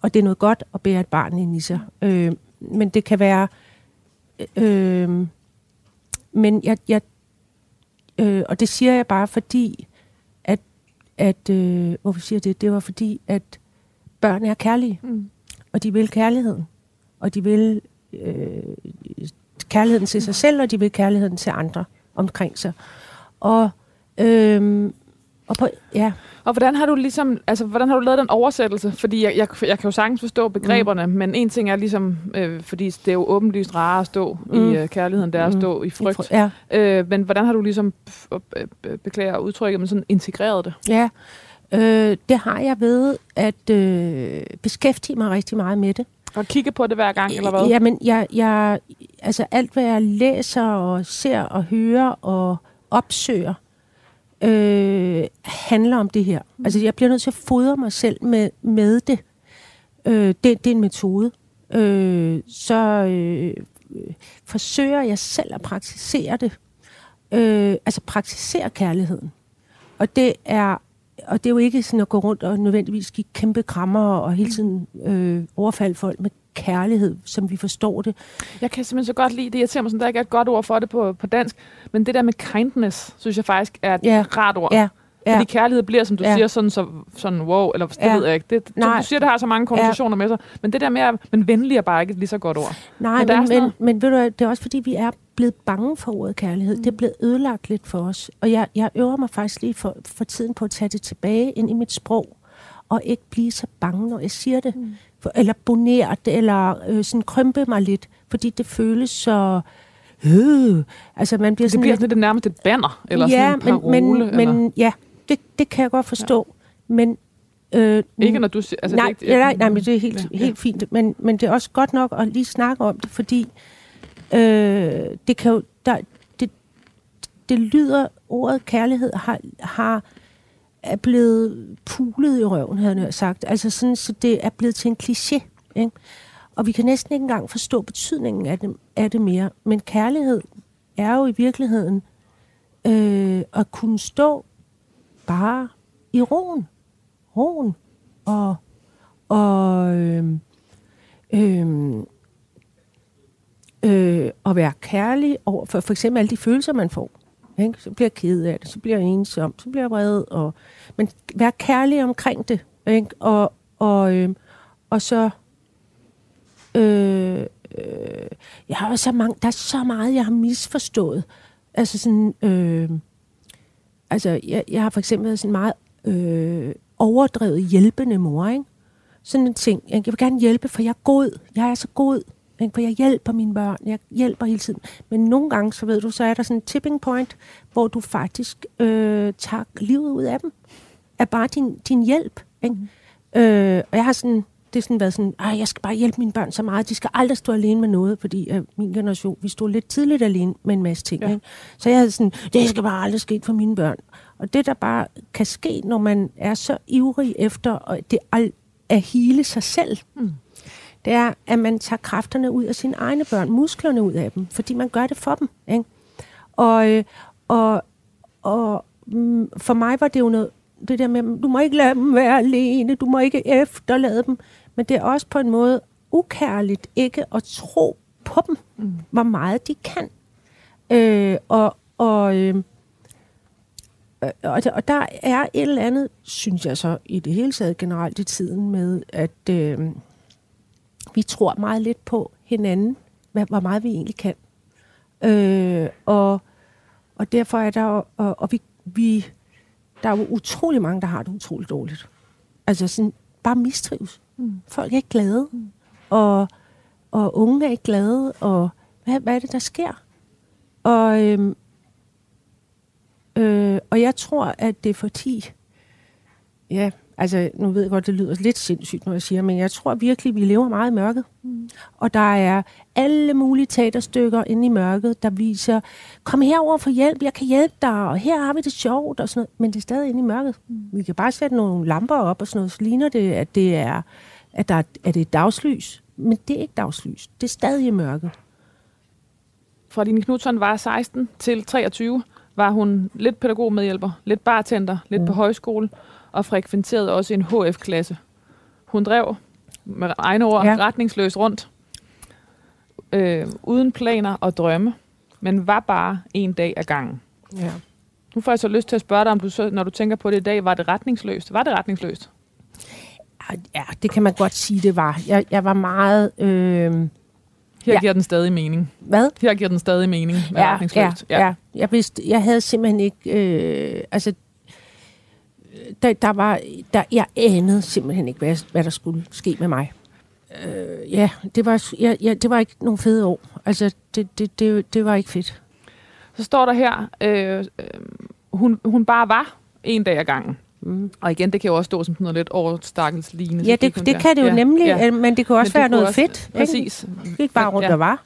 og det er noget godt at bære et barn ind i sig. Øh, men det kan være... Øh, men jeg, jeg øh, og det siger jeg bare fordi, at, at øh, hvorfor siger det? Det var fordi, at børn er kærlige, Mm. og de vil kærligheden. Og de vil øh, kærligheden til sig selv, og de vil kærligheden til andre omkring sig. Og, øh, og på, ja, Og hvordan har du ligesom, altså, hvordan har du lavet den oversættelse? Fordi jeg, jeg, jeg kan jo sagtens forstå begreberne, mm. men en ting er ligesom, øh, fordi det er jo åbenlyst rarere at stå mm. Mm. i øh, kærligheden, der er at Mm. stå i frygt. ja, Øh, men hvordan har du ligesom, øh, øh, beklager udtrykket, men sådan integreret det? ja. Øh, det har jeg ved at øh, beskæftige mig rigtig meget med det. Og kigge på det hver gang, eller hvad? Jamen, jeg, jeg, altså alt, hvad jeg læser og ser og hører og opsøger, øh, handler om det her. Mm. Altså, jeg bliver nødt til at fodre mig selv med, med det. Øh, det. Det er en metode. Øh, så øh, forsøger jeg selv at praktisere det. øh, altså praktisere kærligheden. Og det er og det er jo ikke sådan at gå rundt og nødvendigvis give kæmpe krammer og hele tiden øh, overfalde folk med kærlighed, som vi forstår det. Jeg kan simpelthen så godt lide det. Jeg ser mig sådan, der ikke er et godt ord for det på, på dansk. Men det der med kindness, synes jeg faktisk er et Ja. rart ord. Ja, ja. Fordi kærlighed bliver, som du Ja. siger, sådan, så, sådan wow, eller det Ja. ved jeg ikke. Det, som Nej. du siger, det har så mange konnotationer med sig. Men det der med, at men venlig er bare ikke et lige så godt ord. Nej, Men men, men, men ved du det er også fordi, vi er blevet bange for ordet kærlighed. Mm. Det er blevet ødelagt lidt for os. Og jeg, jeg øver mig faktisk lige for, for tiden på at tage det tilbage ind i mit sprog, og ikke blive så bange, når jeg siger det. Mm. Eller bonere det, eller øh, sådan krympe mig lidt, fordi det føles så... Øh, altså man bliver Det sådan bliver lidt, sådan lidt nærmest et banner, eller ja, sådan en parole. men, men, eller, men ja, det, det kan jeg godt forstå. Ja. Men øh, ikke når du siger... Altså, nej, det er ikke, nej, nej, men det er helt, ja. helt fint. Men, men det er også godt nok at lige snakke om det, fordi øh, det kan jo, der, det, det lyder, ordet kærlighed har, har er blevet pulet i røven, havde jeg sagt. Altså sådan, så det er blevet til en kliché. Ikke? Og vi kan næsten ikke engang forstå betydningen af det, af det mere. Men kærlighed er jo i virkeligheden øh, at kunne stå bare i roen. Roen. Og, og øh, øh, øh, at være kærlig over for for eksempel alle de følelser, man får. Ikke? Så bliver jeg ked af det, så bliver jeg ensom, så bliver jeg vred. Og, men vær kærlig omkring det. Ikke? Og, og, øh, og så... Øh, øh, jeg har så mange, der er så meget, jeg har misforstået. Altså sådan... Øh, altså, jeg, jeg har for eksempel været sådan meget øh, overdrevet hjælpende mor, ikke? Sådan en ting. ikke? Jeg vil gerne hjælpe, for jeg er god. Jeg er så god. ikke? For jeg hjælper mine børn. Jeg hjælper hele tiden. Men nogle gange, så ved du, så er der sådan en tipping point, hvor du faktisk øh, tager livet ud af dem. Er bare din, din hjælp. Ikke? Mm. Øh, og jeg har sådan, det har sådan været sådan, Ej, jeg skal bare hjælpe mine børn så meget. De skal aldrig stå alene med noget, fordi øh, min generation, vi stod lidt tidligt alene med en masse ting. Ja. Ikke? Så jeg havde sådan, det skal bare aldrig ske for mine børn. Og det, der bare kan ske, når man er så ivrig efter at, det, al- at hele sig selv, mm. det er, at man tager kræfterne ud af sine egne børn, musklerne ud af dem, fordi man gør det for dem. Ikke? Og, øh, og, og mm, for mig var det jo noget, det der med, du må ikke lade dem være alene, du må ikke efterlade dem. Men det er også på en måde ukærligt ikke at tro på dem, mm. hvor meget de kan. Øh, og, og, øh, og, der- og der er et eller andet, synes jeg så, i det hele taget generelt i tiden med, at øh, vi tror meget lidt på hinanden, hvad, hvor meget vi egentlig kan. Øh, og, og derfor er der, og, og vi, vi, der er jo utrolig mange, der har det utroligt dårligt. Altså sådan, bare mistrives. Mm. Folk er ikke glade, mm. og, og unge er ikke glade, og hvad, hvad er det, der sker? Og, øhm, øh, og jeg tror, at det er fordi, ja, altså nu ved jeg godt, det lyder lidt sindssygt, når jeg siger, men jeg tror virkelig, vi lever meget i mørket. Mm. Og der er alle mulige teaterstykker inde i mørket, der viser, kom herover for hjælp, jeg kan hjælpe dig, og her har vi det sjovt, og sådan noget. Men det er stadig inde i mørket. Mm. Vi kan bare sætte nogle lamper op og sådan noget, så ligner det, at det er, at der er, at det er dagslys. Men det er ikke dagslys. Det er stadig i mørket. Fra Line Knudsen var 16 til 23, var hun lidt pædagogmedhjælper, lidt bartender, lidt mm. på højskole, og frekventerede også en HF-klasse. Hun drev med egne ord Ja. ja. retningsløst rundt, øh, uden planer og drømme, men var bare en dag ad gangen. Ja. Nu får jeg så lyst til at spørge dig, om du så, når du tænker på det i dag, var det retningsløst? Var det retningsløst? Ja, det kan man godt sige, det var. Jeg, jeg var meget... Øh, Her Ja. ja. giver den stadig mening. hvad? Her giver den stadig mening ja, retningsløst. Ja, ja. Jeg, vidste, jeg havde simpelthen ikke... Øh, altså, der, der var, der, jeg anede simpelthen ikke, hvad, hvad der skulle ske med mig. Øh, ja, det var, ja, ja, det var ikke nogle fede år. Altså, det, det, det, det var ikke fedt. Så står der her, øh, øh, hun, hun bare var en dag ad gangen. Mm. Og igen, det kan jo også stå som sådan noget lidt overstakkels lignende. Ja, det, det kan det jo ja, nemlig, ja. men det kunne også Men være det kunne noget også- fedt. Ikke? Præcis. Det gik bare rundt Ja. og var.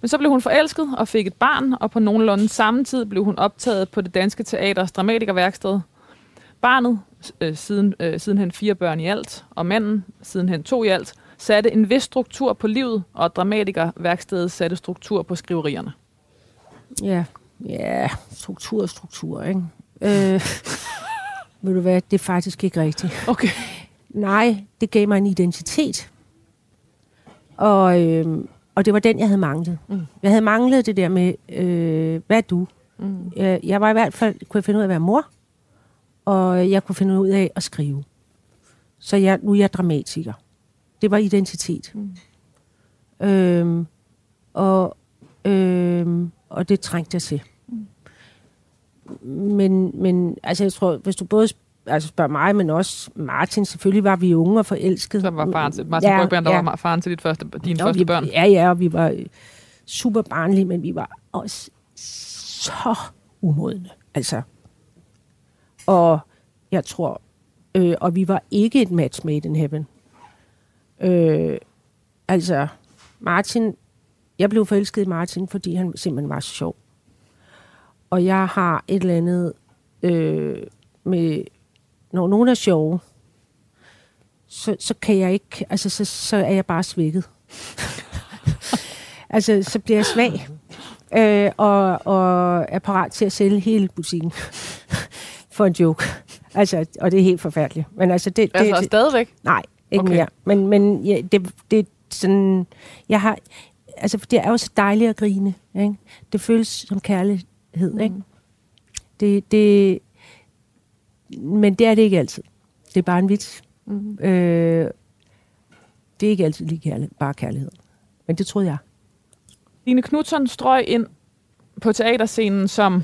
Men så blev hun forelsket og fik et barn, og på nogenlunde samme tid blev hun optaget på det danske teaters dramatikerværksted. Barnet, øh, siden, øh, sidenhen fire børn i alt, og manden, sidenhen to i alt, satte en vis struktur på livet, og dramatikerværkstedet satte struktur på skriverierne. Ja. Ja, struktur og struktur, ikke? Øh, [laughs] ved du hvad, det er faktisk ikke rigtigt. Okay. Nej, det gav mig en identitet. Og, øh, og det var den, jeg havde manglet. Mm. Jeg havde manglet det der med, øh, hvad er du? Mm. Jeg, jeg var i hvert fald, kunne jeg finde ud af at være mor, og jeg kunne finde ud af at skrive. Så jeg, nu er jeg dramatiker. Det var identitet. Mm. Øhm, og, øhm, og det trængte jeg til. Men, men altså, jeg tror, hvis du både altså spørger mig, men også Martin, selvfølgelig var vi unge og forelskede. Så var faren til, Martin ja, Brygman, der ja. var faren til dit første, dine Nå, første vi, børn. Ja, ja, og vi var øh, super barnlige, men vi var også så umodne. Altså. Og jeg tror, øh, og vi var ikke et match made in heaven. Øh, altså, Martin, jeg blev forelsket i Martin, fordi han simpelthen var så sjov. Og jeg har et eller andet øh, med, når nogen er sjove, så, så kan jeg ikke, altså så, så er jeg bare svækket. [laughs] altså, så bliver jeg svag, øh, og, og er parat til at sælge hele butikken for en joke. [laughs] Altså, og det er helt forfærdeligt. Men altså, det, det, Altså det, stadigvæk? Nej, ikke Okay. mere. Men, men ja, det, det er sådan... Jeg har... Altså, for det er jo så dejligt at grine. Ikke? Det føles som kærlighed, mm. ikke? Det, det, men det er det ikke altid. Det er bare en vits. Mm. Øh, det er ikke altid lige kærlighed, bare kærlighed. Men det troede jeg. Line Knudsen strøg ind på teaterscenen som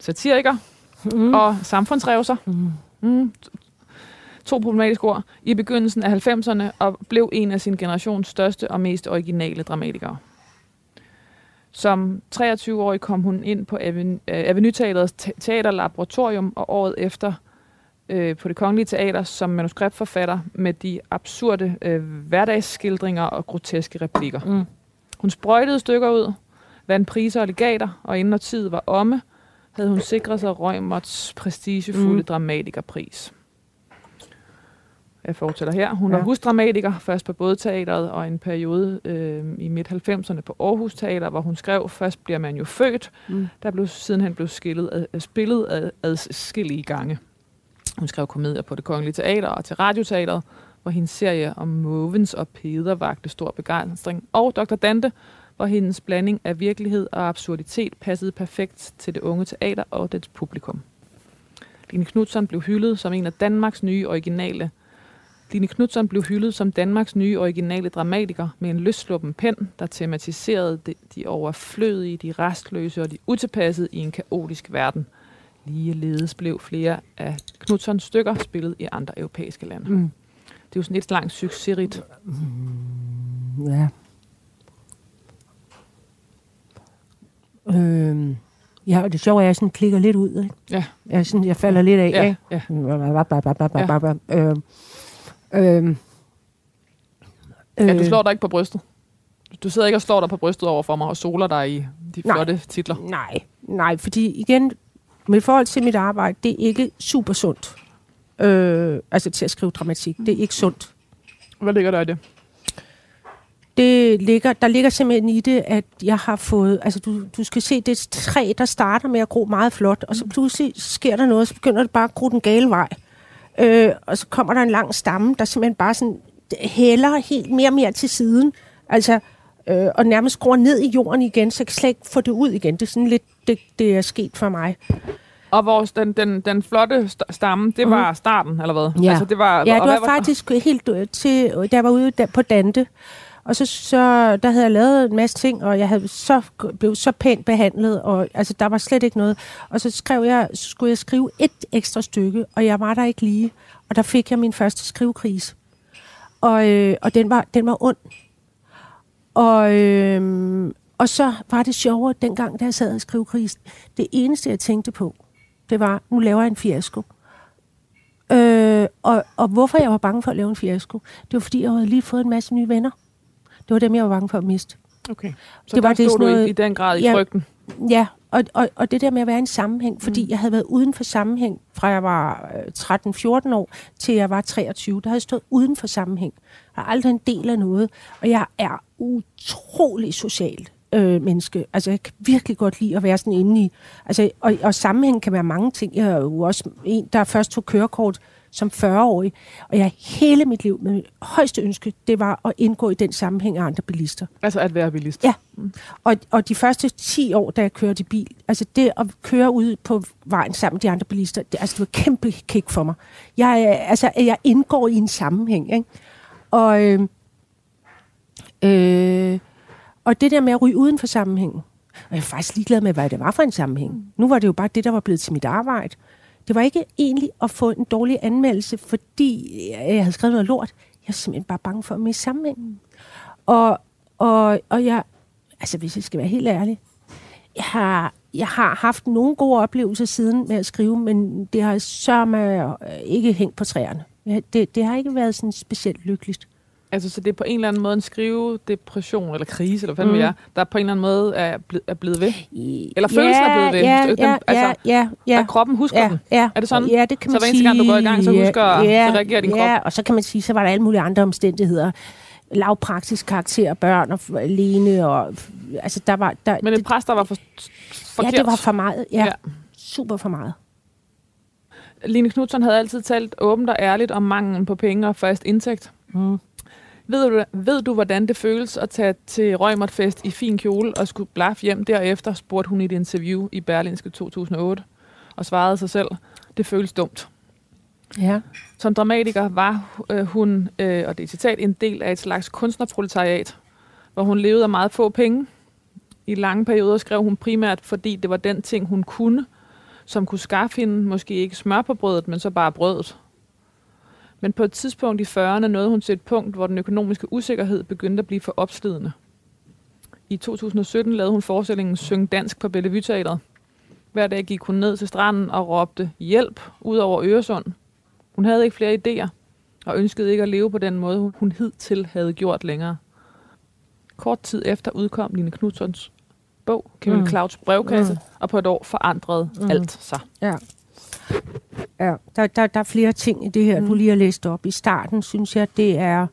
satiriker Mm. og samfundsrevser. Mm. Mm. To problematiske ord. I begyndelsen af 90'erne og blev en af sin generations største og mest originale dramatikere. Som 23-årig kom hun ind på Aven- øh, Avenue Teaterets te- teaterlaboratorium, og året efter øh, på det Kongelige Teater som manuskriptforfatter med de absurde øh, hverdagsskildringer og groteske replikker. Mm. Hun sprøjtede stykker ud, vandt priser og legater, og inden når tid var omme, havde hun sikret sig Rømerts prestigefulde mm. Dramatikerpris. Jeg fortæller her. Hun ja. Var husdramatiker, først på både teateret og en periode øh, i midt-90'erne på Aarhus Teater, hvor hun skrev, først bliver man jo født, Mm. der blev sidenhen blev skillet, ad, ad, spillet ad, adskillige gange. Hun skrev komedier på det kongelige teater og til radioteateret, hvor hendes serie om Måvens og Peder vagte stor begejstring. Og Dr. Dante, hvor hendes blanding af virkelighed og absurditet passede perfekt til det unge teater og dets publikum. Line Knudsen blev hyldet som en af Danmarks nye originale Line Knudsen blev hyldet som Danmarks nye originale dramatiker med en løssluppen pen, der tematiserede de, de overflødige, de restløse og de utilpassede i en kaotisk verden. Ligeledes blev flere af Knudsons stykker spillet i andre europæiske lande. Mm. Det er jo sådan et langt succesrigt. Ja. Øhm, ja, og det sjove er, at jeg sådan klikker lidt ud. Ikke? Ja. Jeg, sådan, jeg falder lidt af. Ja, ja. Øhm, øhm, ja, du øh, slår dig ikke på brystet. Du sidder ikke og slår dig på brystet over for mig og soler dig i de Nej. flotte titler. Nej, nej, fordi igen, med forhold til mit arbejde, det er ikke super sundt. Øh, altså til at skrive dramatik. Det er ikke sundt. Hvad ligger der i det? Det ligger, der ligger simpelthen i det, at jeg har fået... Altså, du, du skal se, det et træ, der starter med at gro meget flot, og så pludselig sker der noget, så begynder det bare at gro den gale vej. Øh, og så kommer der en lang stamme, der simpelthen bare sådan hælder helt mere og mere til siden. Altså, øh, og nærmest går ned i jorden igen, så jeg kan slet ikke få det ud igen. Det er sådan lidt, det, det er sket for mig. Og vores, den, den, den flotte st- stamme, det var starten, eller hvad? Mhm. Ja. Altså, det var, Ja, det hvad var faktisk helt øh, til, da jeg var ude på Dante. Og så, så der havde jeg lavet en masse ting, og jeg havde så, blev så pænt behandlet, og altså, der var slet ikke noget. Og så skrev jeg, så skulle jeg skrive et ekstra stykke, og jeg var der ikke lige. Og der fik jeg min første skrivekrise. Og, øh, og den, var, den var ond. Og, øh, og så var det sjovere dengang, da jeg sad og skrev krisen. Det eneste, jeg tænkte på, det var, nu laver jeg en fiasko. Øh, og, og hvorfor jeg var bange for at lave en fiasko, det var fordi, jeg havde lige fået en masse nye venner. Det var dem, jeg var bange for at miste. Okay. Så Det var det sådan du noget- i, i den grad i Ja. frygten. Ja, og, og, og det der med at være i en sammenhæng, fordi mm. jeg havde været uden for sammenhæng, fra jeg var øh, 13-14 år til jeg var 23. Der havde jeg stået uden for sammenhæng. Jeg er aldrig en del af noget, og jeg er utrolig socialt øh, menneske. Altså, jeg kan virkelig godt lide at være sådan inde i... Altså, og, og sammenhæng kan være mange ting. Jeg er jo også en, der først tog kørekort som 40-årig, og jeg hele mit liv, med mit højeste ønske, det var at indgå i den sammenhæng af andre bilister. Altså at være bilist. Ja. Og, og de første 10 år, da jeg kørte i bil, altså det at køre ud på vejen sammen med de andre bilister, det, altså det var kæmpe kick for mig. Jeg, altså, jeg indgår i en sammenhæng, ikke? Og, øh, øh, og det der med at ryge uden for sammenhængen, og jeg er faktisk ligeglad med, hvad det var for en sammenhæng. Nu var det jo bare det, der var blevet til mit arbejde. Det var ikke egentlig at få en dårlig anmeldelse, fordi jeg havde skrevet noget lort. Jeg er simpelthen bare bange for at miste sammenhængen. Og, og, og jeg, altså hvis jeg skal være helt ærlig, jeg har, jeg har haft nogle gode oplevelser siden med at skrive, men det har sørme ikke hængt på træerne. Det, det har ikke været sådan specielt lykkeligt. Altså, så det er på en eller anden måde en skrive depression eller krise, eller hvad mm. Mm. er, der på en eller anden måde er, ble, er blevet ved. Eller følelsen er blevet ved. Ja, Den- ja, altså, ja, ja, ja. At kroppen husker ja, den. ja. Er det sådan? Ja, det kan Så man hver eneste gang, du går i gang, så sige, husker- så reagerer din ja, krop? og så kan man sige, så var der alle mulige andre omstændigheder. Lavpraktisk karakter, børn og alene, og altså der var... Der, Men en det, præst, der var for, forkert. ja, det var for meget. Ja, Ja. ja. super for meget. Line Knudsen havde altid talt åbent og ærligt om manglen på penge og fast indtægt. Mm. Ved du, ved du, hvordan det føles at tage til Rømertfest i fin kjole og skulle blaffe hjem derefter, spurgte hun i et interview i Berlinske 2008, og svarede sig selv, det føles dumt. Ja. Som dramatiker var øh, hun, øh, og det er citat, en del af et slags kunstnerproletariat, hvor hun levede af meget få penge. I lange perioder skrev hun primært, fordi det var den ting, hun kunne, som kunne skaffe hende måske ikke smør på brødet, men så bare brødet. Men på et tidspunkt i 40'erne nåede hun til et punkt, hvor den økonomiske usikkerhed begyndte at blive for opslidende. I 2017 lavede hun forestillingen Syng Dansk på Bellevue Teatret. Hver dag gik hun ned til stranden og råbte hjælp ud over Øresund. Hun havde ikke flere idéer, og ønskede ikke at leve på den måde, hun- hun hidtil havde gjort længere. Kort tid efter udkom Line Knudsons bog, Kevin Mm. Clouds brevkasse, Mm. og på et år forandrede Mm. alt sig. Ja. Ja, der, der, der er flere ting i det her, Mm. du lige har læst op. I starten synes jeg, det er,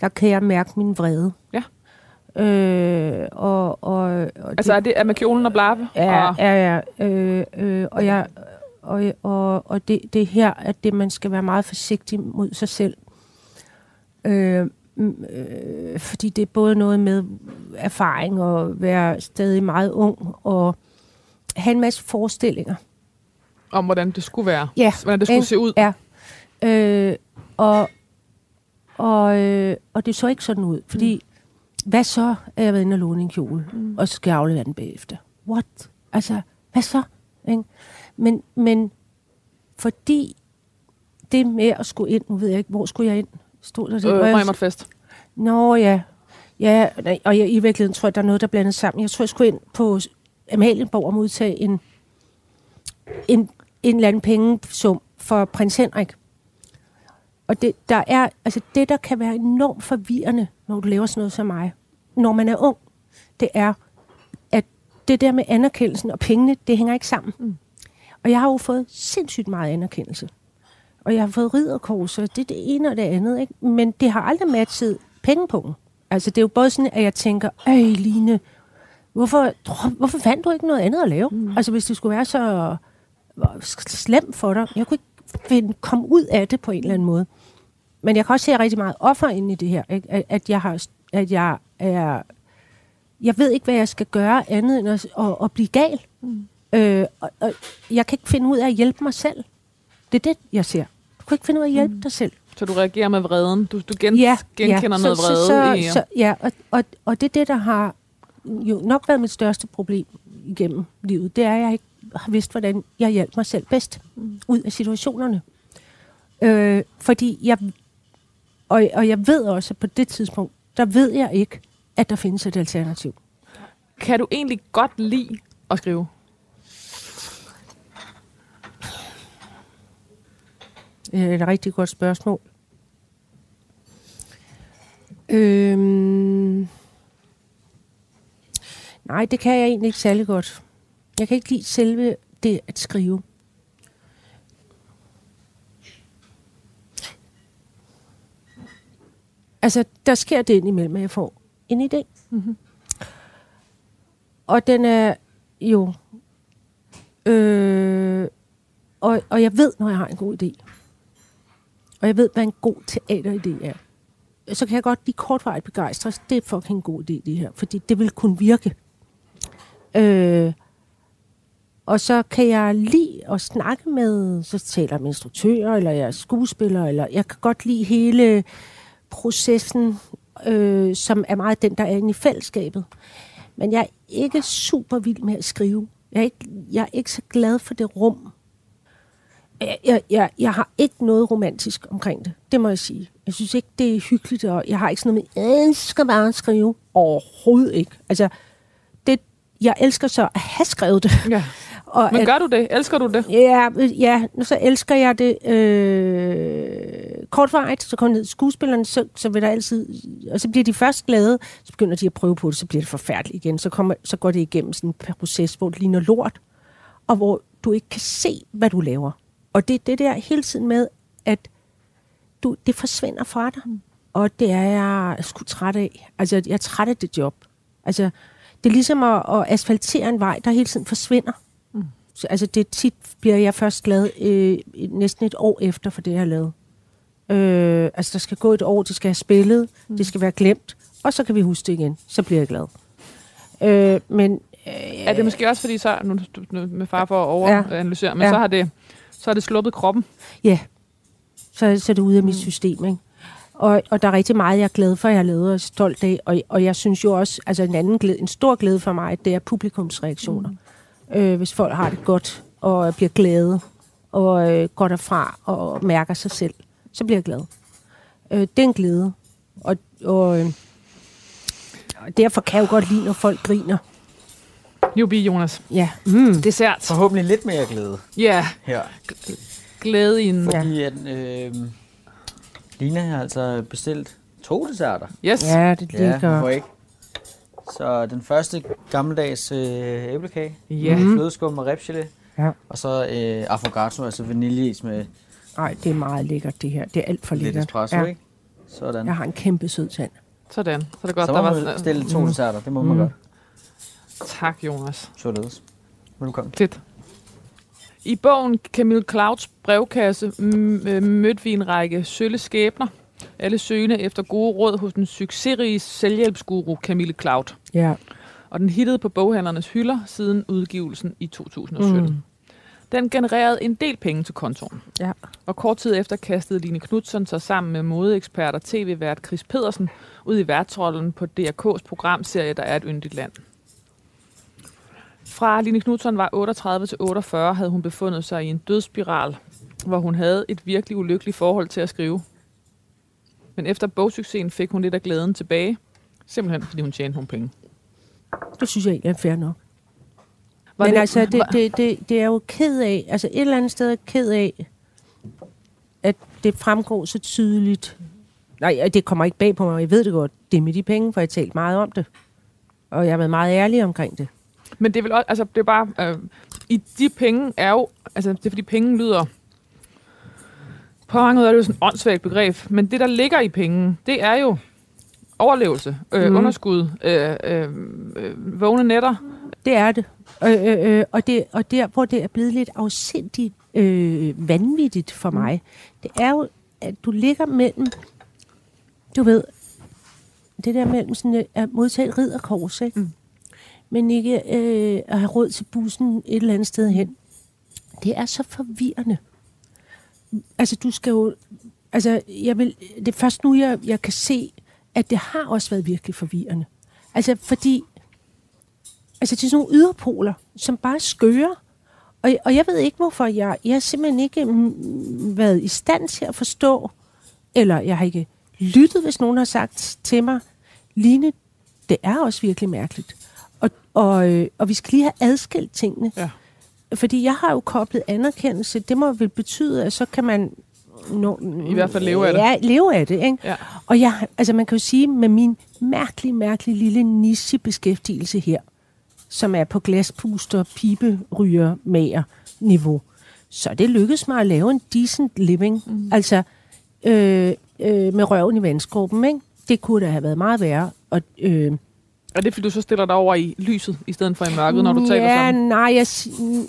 der kan jeg mærke min vrede. Ja. Øh, og, og, og Altså er det er med kjolen og blaffe? Ja, og, ja, ja. Øh, øh, og jeg, og, og, og det, det er her, at det, man skal være meget forsigtig mod sig selv. Øh, mm, øh, fordi det er både noget med erfaring og være stadig meget ung og have en masse forestillinger. Om hvordan det skulle være. Ja, Hvordan det skulle ikke? se ud. Ja. Øh, og, og, øh, og det så ikke sådan ud, fordi mm. hvad så, at jeg været inde og låne en kjole, mm. og så skal jeg aflevere den bagefter? What? Altså, hvad så? Ikke? Men, men fordi det med at skulle ind, nu ved jeg ikke, hvor skulle jeg ind? Stod der det? Øh, jeg- Rømertfest. Nå ja, ja og jeg, i virkeligheden tror jeg, der er noget, der er blandet sammen. Jeg tror, jeg skulle ind på Amalienborg og modtage en, en, en eller anden pengesum for prins Henrik. Og det, der er, altså det, der kan være enormt forvirrende, når du laver sådan noget som mig, når man er ung, det er, at det der med anerkendelsen og pengene, det hænger ikke sammen. Mm. Og jeg har jo fået sindssygt meget anerkendelse. Og jeg har fået ridderkors, og det er det ene og det andet. Ikke? Men det har aldrig matchet pengepunkten. Altså det er jo både sådan, at jeg tænker, øj Line, hvorfor, hvorfor fandt du ikke noget andet at lave? Mm. Altså hvis det skulle være så slemt for dig. Jeg kunne ikke finde, komme ud af det på en eller anden måde. Men jeg kan også se rigtig meget offer inde i det her. Ikke? At, at jeg har, at jeg er, jeg ved ikke, hvad jeg skal gøre andet end at, at, at blive gal. Mm. Øh, og, og jeg kan ikke finde ud af at hjælpe mig selv. Det er det, jeg ser. Du kan ikke finde ud af at hjælpe mm. dig selv. Så du reagerer med vreden. Du, du gen, ja, genkender ja. noget så, vrede så, i... så, så, ja, og, og, og det er det, der har jo nok været mit største problem igennem livet. Det er, at jeg ikke har vidst, hvordan jeg hjælper mig selv bedst mm. ud af situationerne. Øh, fordi jeg... Og, og jeg ved også, at på det tidspunkt, der ved jeg ikke, at der findes et alternativ. Kan du egentlig godt lide at skrive? Det er et rigtig godt spørgsmål. Øhm, nej, det kan jeg egentlig ikke særlig godt. Jeg kan ikke lide selve det at skrive. Altså, der sker det indimellem, at jeg får en idé. Mm-hmm. og den er jo... Øh, og, og jeg ved, når jeg har en god idé. Og jeg ved, hvad en god teateridé er. Så kan jeg godt lige kortvarigt begejstres. Det er fucking en god idé, det her. Fordi det vil kunne virke. Øh, og så kan jeg lide at snakke med, så taler jeg med instruktører, eller jeg er skuespiller, eller jeg kan godt lide hele processen, øh, som er meget den, der er inde i fællesskabet. Men jeg er ikke super vild med at skrive. Jeg er ikke, jeg er ikke så glad for det rum. Jeg, jeg, jeg, jeg har ikke noget romantisk omkring det. Det må jeg sige. Jeg synes ikke, det er hyggeligt, og jeg har ikke sådan noget med, jeg skal bare skrive. Overhovedet ikke. Altså, det, jeg elsker så at have skrevet det. Ja. [laughs] Og Men at, gør du det? Elsker du det? Ja, ja, så elsker jeg det øh, kortvarigt, så kommer ned skuespillerne, så, så vil der altid, og så bliver de først glade, så begynder de at prøve på det, så bliver det forfærdeligt igen, så, kommer, så går det igennem sådan en proces, hvor det ligner lort, og hvor du ikke kan se, hvad du laver. Og det er det der hele tiden med, at du, det forsvinder fra dig, og det er jeg sgu træt af. Altså, jeg er træt af det job. Altså, det er ligesom at, at asfaltere en vej, der hele tiden forsvinder. Så, altså det tit bliver jeg først glad øh, næsten et år efter for det, jeg har lavet. Øh, altså der skal gå et år, det skal have spillet, mm. det skal være glemt, og så kan vi huske det igen. Så bliver jeg glad. Øh, men øh, Er det måske også fordi så, nu, nu med far for at overanalysere, men Ja. så har det så har det sluppet kroppen. Ja, så, så er det ude af mit system, ikke? Og, og der er rigtig meget, jeg er glad for, jeg har lavet og stolt af. Og, og jeg synes jo også, altså en anden glæde, en stor glæde for mig, det er publikumsreaktioner. Mm. Øh, hvis folk har det godt og bliver glade og øh, går derfra og mærker sig selv, så bliver jeg glad. Øh, det er en glæde. Og, og, øh, og derfor kan jeg jo godt lide, når folk griner. Jubi, Jonas. Ja. Mm. Dessert. Forhåbentlig lidt mere glæde Ja, her. glæde i en... Ja. Fordi at, øh, Lina har altså bestilt to desserter. Yes. Ja, det Ja, ligger... hvorfor ikke? Så den første gammeldags øh, æblekage. Ja. Med flødeskum og ribsgelé. Ja. Og så øh, affogato, altså vaniljeis med Nej, det er meget lækkert, det her. Det er alt for lidt lækkert. espresso, ja. ikke? Sådan. Jeg har en kæmpe sød tand. Sådan. Så er det godt, så der var... man bestille to desserter, det må man Mm. godt. Tak, Jonas. Således. Velkommen. Fedt. I bogen Camille Clouds brevkasse m- øh, mødte vi en række sølle skæbner. Alle søgende efter gode råd hos den succesrige selvhjælpsguru Camille Cloud. Ja. Og den hittede på boghandlernes hylder siden udgivelsen i 2017. Mm. Den genererede en del penge til kontoen. Ja. Og kort tid efter kastede Line Knudsen sig sammen med modeekspert og tv-vært Chris Pedersen ud i værtrollen på DRK's programserie Der er et yndigt land. Fra Line Knudsen var 38 til 48 havde hun befundet sig i en dødsspiral, hvor hun havde et virkelig ulykkeligt forhold til at skrive. Men efter bogsuccesen fik hun lidt af glæden tilbage, simpelthen fordi hun tjente nogle penge. Det synes jeg egentlig er fair nok. Var Men det- altså, det, det, det, det er jo ked af, altså et eller andet sted er ked af, at det fremgår så tydeligt. Nej, det kommer ikke bag på mig, jeg ved det godt. Det er med de penge, for jeg har talt meget om det. Og jeg har været meget ærlig omkring det. Men det er vel også, altså det er bare, øh, i de penge er jo, altså det er fordi penge lyder, på mange måder er det jo sådan et åndssvagt begreb, men det der ligger i penge, det er jo overlevelse, øh, mm. underskud, øh, øh, øh, vågne nætter. Det er det. Øh, øh, øh, og, det og der, hvor det er blevet lidt afsindigt øh, vanvittigt for mig, det er jo, at du ligger mellem, du ved, det der mellem sådan øh, at modtage et ridderkors, ikke? Mm. men ikke øh, at have råd til bussen et eller andet sted hen. Det er så forvirrende. Altså, du skal jo... Altså, jeg vil, det er først nu, jeg, jeg kan se, at det har også været virkelig forvirrende. Altså, fordi Altså, det er sådan nogle yderpoler, som bare skører. Og, og jeg ved ikke, hvorfor jeg... Jeg har simpelthen ikke mm, været i stand til at forstå, eller jeg har ikke lyttet, hvis nogen har sagt til mig, Line, det er også virkelig mærkeligt. Og, og, øh, og vi skal lige have adskilt tingene. Ja. Fordi jeg har jo koblet anerkendelse. Det må vel betyde, at så kan man... Nå, I hvert fald leve af det. Ja, leve af det, ikke? Ja. Og jeg, altså man kan jo sige, med min mærkelig, mærkelig lille niche-beskæftigelse her, som er på glaspuster, piberyger, mager niveau, så det lykkedes mig at lave en decent living. Mm. Altså øh, øh, med røven i vandskorben, ikke? Det kunne da have været meget værre. Og, øh, Er det, fordi du så stiller dig over i lyset, i stedet for i mørket, når du taler ja, sådan? nej, jeg,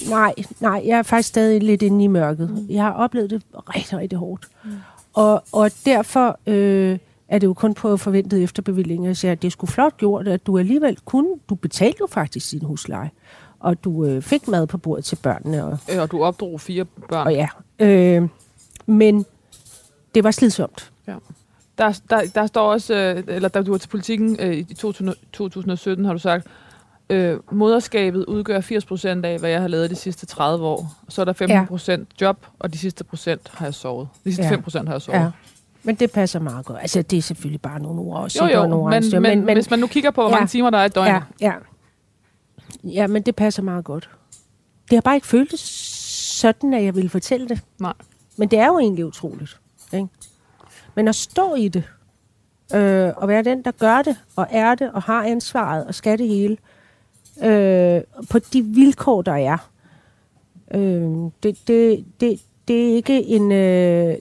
nej, nej, jeg er faktisk stadig lidt inde i mørket. Mm. Jeg har oplevet det rigtig, rigtig hårdt. Mm. Og, og derfor øh, er det jo kun på forventet efterbevilling. Jeg siger, at det er sgu flot gjort, at du alligevel kunne, du betalte jo faktisk sin husleje, og du øh, fik mad på bordet til børnene, og, Øh, Og du opdrog fire børn. og ja. Øh, men det var slidsomt. Der, der, der står også, øh, eller da du var til politikken øh, i 2000 2017, har du sagt, øh, moderskabet udgør 80 procent af, hvad jeg har lavet de sidste 30 år. Så er der 15 procent job, og de sidste procent har jeg sovet. De sidste Ja. 5 procent har jeg sovet. Ja. Men det passer meget godt. Altså, det er selvfølgelig bare nogle ord. og Jo, jo, nogle men, regnestykker, men, men hvis man nu kigger på, hvor Ja. mange timer der er i døgnet, Ja, ja. Ja, men det passer meget godt. Det har bare ikke føltes sådan, at jeg ville fortælle det. Nej. Men det er jo egentlig utroligt. Ikke? Men at stå i det, øh, og være den, der gør det, og er det, og har ansvaret, og skal det hele, øh, på de vilkår, der er, øh, det, det, det, det er ikke en... Øh,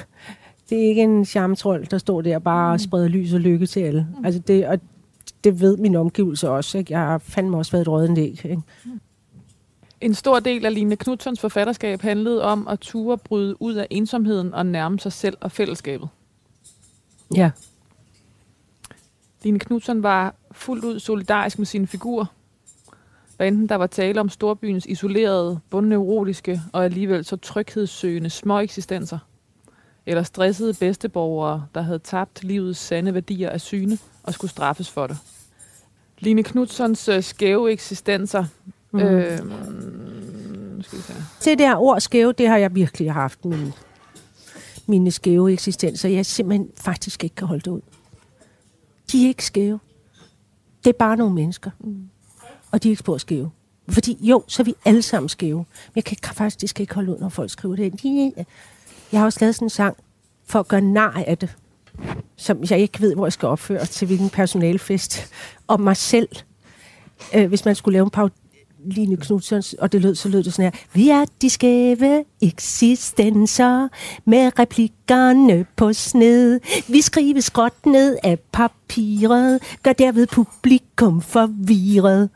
[laughs] det er ikke en charmetrol, der står der bare og spreder lys og lykke til alle. Altså det, og det ved min omgivelse også. Ikke? Jeg har fandme også været et rådent æg. Ikke? En stor del af Line Knudsons forfatterskab handlede om at ture bryde ud af ensomheden og nærme sig selv og fællesskabet. Ja. Line Knudsen var fuldt ud solidarisk med sine figurer. Hvad enten der var tale om storbyens isolerede, bundneurotiske og alligevel så tryghedssøgende små eksistenser, eller stressede bedsteborgere, der havde tabt livets sande værdier af syne og skulle straffes for det. Line Knudsons øh, skæve eksistenser Mm. mm. øh, nu skal vi se. Det der ord skæve, det har jeg virkelig haft mine, mine skæve eksistenser. Jeg simpelthen faktisk ikke kan holde det ud. De er ikke skæve. Det er bare nogle mennesker. Mm. Og de er ikke spor skæve. Fordi jo, så er vi alle sammen skæve. Men jeg kan faktisk ikke holde ud, når folk skriver det. De, jeg har også lavet sådan en sang for at gøre nar af det. Som jeg ikke ved, hvor jeg skal opføre til hvilken personalfest. Og mig selv. Øh, hvis man skulle lave en Line Knudsons, og det lød, så lød det sådan her. Vi er de skæve eksistenser med replikkerne på sned. Vi skriver skråt ned af papiret, gør derved publikum forvirret.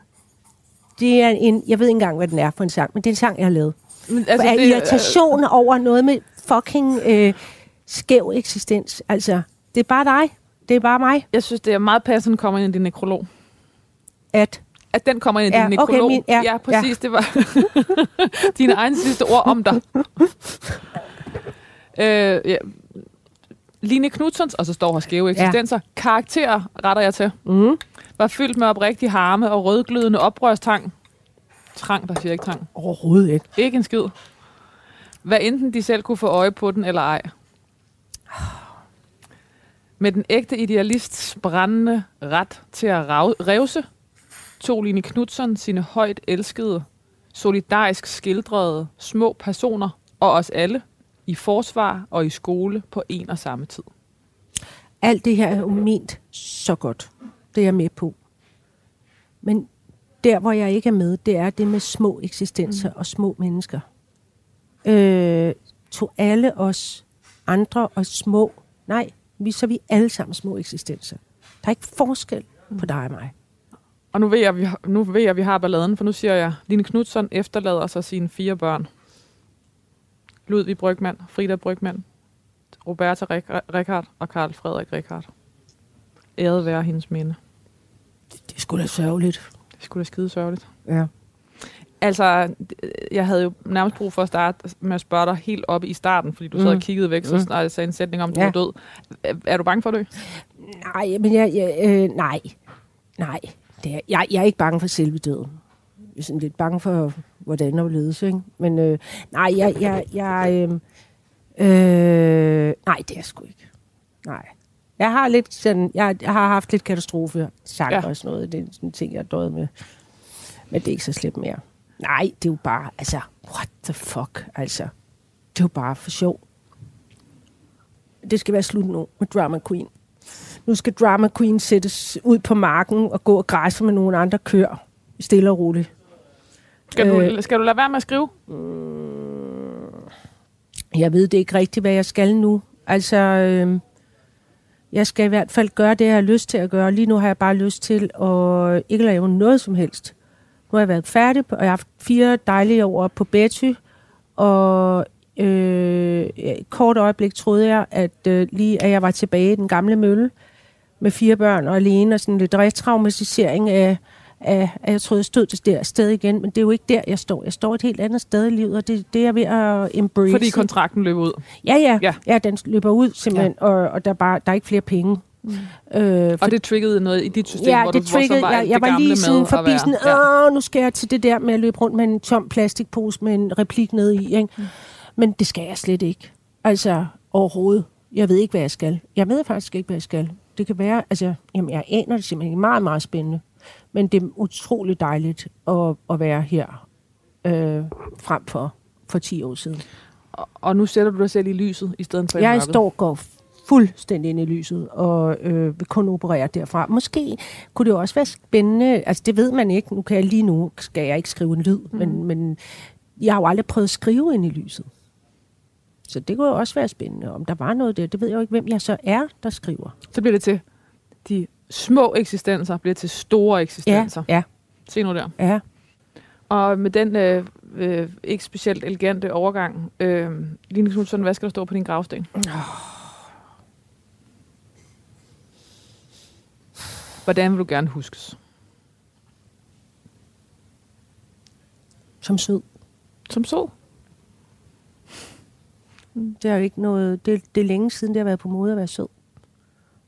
Det er en, jeg ved ikke engang, hvad den er for en sang, men det er en sang, jeg har lavet. Men, Altså, er det- irritation over noget med fucking øh, skæv eksistens. Altså, det er bare dig. Det er bare mig. Jeg synes, det er meget passende, kommer ind i din nekrolog. At At den kommer ind i Ja, din okay, nekrolog. min- ja, ja, præcis. Det var [laughs] dine egne sidste ord om dig. [laughs] øh, ja. Line Knudsons, og så står her skæve eksistenser, ja. karakterer, retter jeg til, mm, var fyldt med oprigtig harme og rødglødende oprørstrang. Trang, der siger ikke trang. overhovedet ikke. Ikke en skid. Hvad enten de selv kunne få øje på den eller ej. Med den ægte idealists brændende ret til at revse, tog Line Knudsen sine højt elskede, solidarisk skildrede små personer og os alle i forsvar og i skole på en og samme tid. Alt det her er jo ment så godt. Det er jeg med på. Men der, hvor jeg ikke er med, det er det med små eksistenser mm. og små mennesker. Øh, tog alle os andre og små... Nej, vi, så vi alle sammen små eksistenser. Der er ikke forskel på dig og mig. Og nu ved jeg, vi nu ved jeg, vi har balladen, for nu siger jeg, Line Knudsen efterlader sig sine fire børn. Ludvig Brygman, Frida Brygman, Roberta Rik- Rikard og Karl Frederik Rikard. Æret være hendes minde. Det er sgu da sørgeligt. Det skulle da skide sørgeligt. Ja. Altså, jeg havde jo nærmest brug for at starte med at spørge dig helt op i starten, fordi du sad Mm. og kiggede væk, så Mm. snart jeg sagde en sætning om, at du Ja. var død. Er, er du bange for at dø? Nej, men jeg... jeg øh, nej. Nej. Det er, jeg, jeg er ikke bange for selve døden. Jeg er sådan lidt bange for, hvordan og ledes, ikke? Men øh, nej, jeg... jeg, jeg øh, øh, nej, det er sgu ikke. Nej. Jeg har lidt sådan... Jeg, jeg har haft lidt katastrofe sagt Ja. og sådan noget. Det er sådan en ting, jeg døjet med. Men det er ikke så slemt mere. Nej, det er jo bare... Altså, what the fuck? Altså, det er jo bare for sjov. Det skal være slut nu med Drama Queen. Nu skal Drama Queen sættes ud på marken og gå og græsse med nogle andre køer. Stille og roligt. Skal, du, Øh. skal du lade være med at skrive? Jeg ved det ikke rigtigt, hvad jeg skal nu. Altså, øh, Jeg skal i hvert fald gøre det, jeg har lyst til at gøre. Lige nu har jeg bare lyst til at ikke lave noget som helst. Nu har jeg været færdig, og jeg har haft fire dejlige år på Betty, og øh, et kort øjeblik troede jeg, at øh, lige at jeg var tilbage i den gamle mølle med fire børn og alene, og sådan lidt retraumatisering af, af, at jeg troede, jeg stod det der sted igen, men det er jo ikke der, jeg står. Jeg står et helt andet sted i livet, og det, det er jeg ved at embrace. Fordi kontrakten løber ud. Ja, ja. Ja. Ja, den løber ud simpelthen, ja. og, og der, er bare, der er ikke flere penge. Mm. Øh, Og det triggede noget i dit system, ja, hvor det du hvor så triggede, var jeg, jeg det var lige at forbi sådan, ja. åh, nu skal jeg til det der med at løbe rundt med en tom plastikpose med en replik nede i, ikke? Mm. Men det skal jeg slet ikke. Altså, overhovedet. Jeg ved ikke, hvad jeg skal. Jeg ved faktisk ikke, hvad jeg skal. Det kan være, altså, jamen, jeg aner det simpelthen. Meget, meget spændende. Men det er utroligt dejligt at, at være her øh, frem for, for 10 år siden. Og, og nu sætter du dig selv i lyset, i stedet for i Jeg mørket. står går fuldstændig ind i lyset, og øh, vil kun operere derfra. Måske kunne det også være spændende, altså det ved man ikke, nu kan jeg lige nu, skal jeg ikke skrive en lyd, mm. men, men jeg har jo aldrig prøvet at skrive ind i lyset. Så det kunne jo også være spændende, om der var noget der. Det ved jeg jo ikke, hvem jeg så er, der skriver. Så bliver det til de små eksistenser, bliver til store eksistenser. ja, Se nu der. ja. Og med den øh, øh, ikke specielt elegante overgang, øh, Line Knudsen, hvad skal der stå på din gravsten? Hvordan vil du gerne huskes? Som sød. Som så? Det er jo ikke noget, det, det er længe siden, det har været på mode at være sød.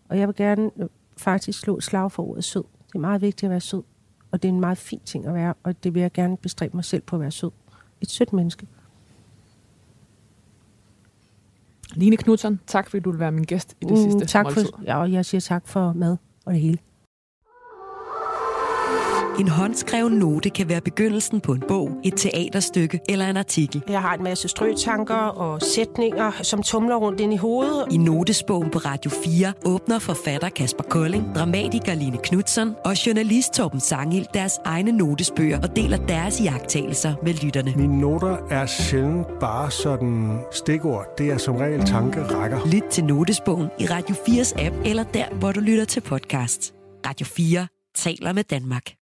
Og jeg vil gerne øh, faktisk slå et slag for ordet sød. Det er meget vigtigt at være sød. Og det er en meget fin ting at være, og det vil jeg gerne bestræbe mig selv på at være sød. Et sødt menneske. Line Knudsen, tak fordi du vil være min gæst i det sidste Mm, tak måltid. for, ja, og jeg siger tak for mad og det hele. En håndskreven note kan være begyndelsen på en bog, et teaterstykke eller en artikel. Jeg har en masse strøtanker og sætninger, som tumler rundt ind i hovedet. I notesbogen på Radio 4 åbner forfatter Kasper Kolding, dramatiker Line Knudsen og journalist Torben Sangil deres egne notesbøger og deler deres iagttagelser med lytterne. Mine noter er sjældent bare sådan stikord. Det er som regel tankerækker. Lyt til notesbogen i Radio 4's app eller der, hvor du lytter til podcast. Radio 4 taler med Danmark.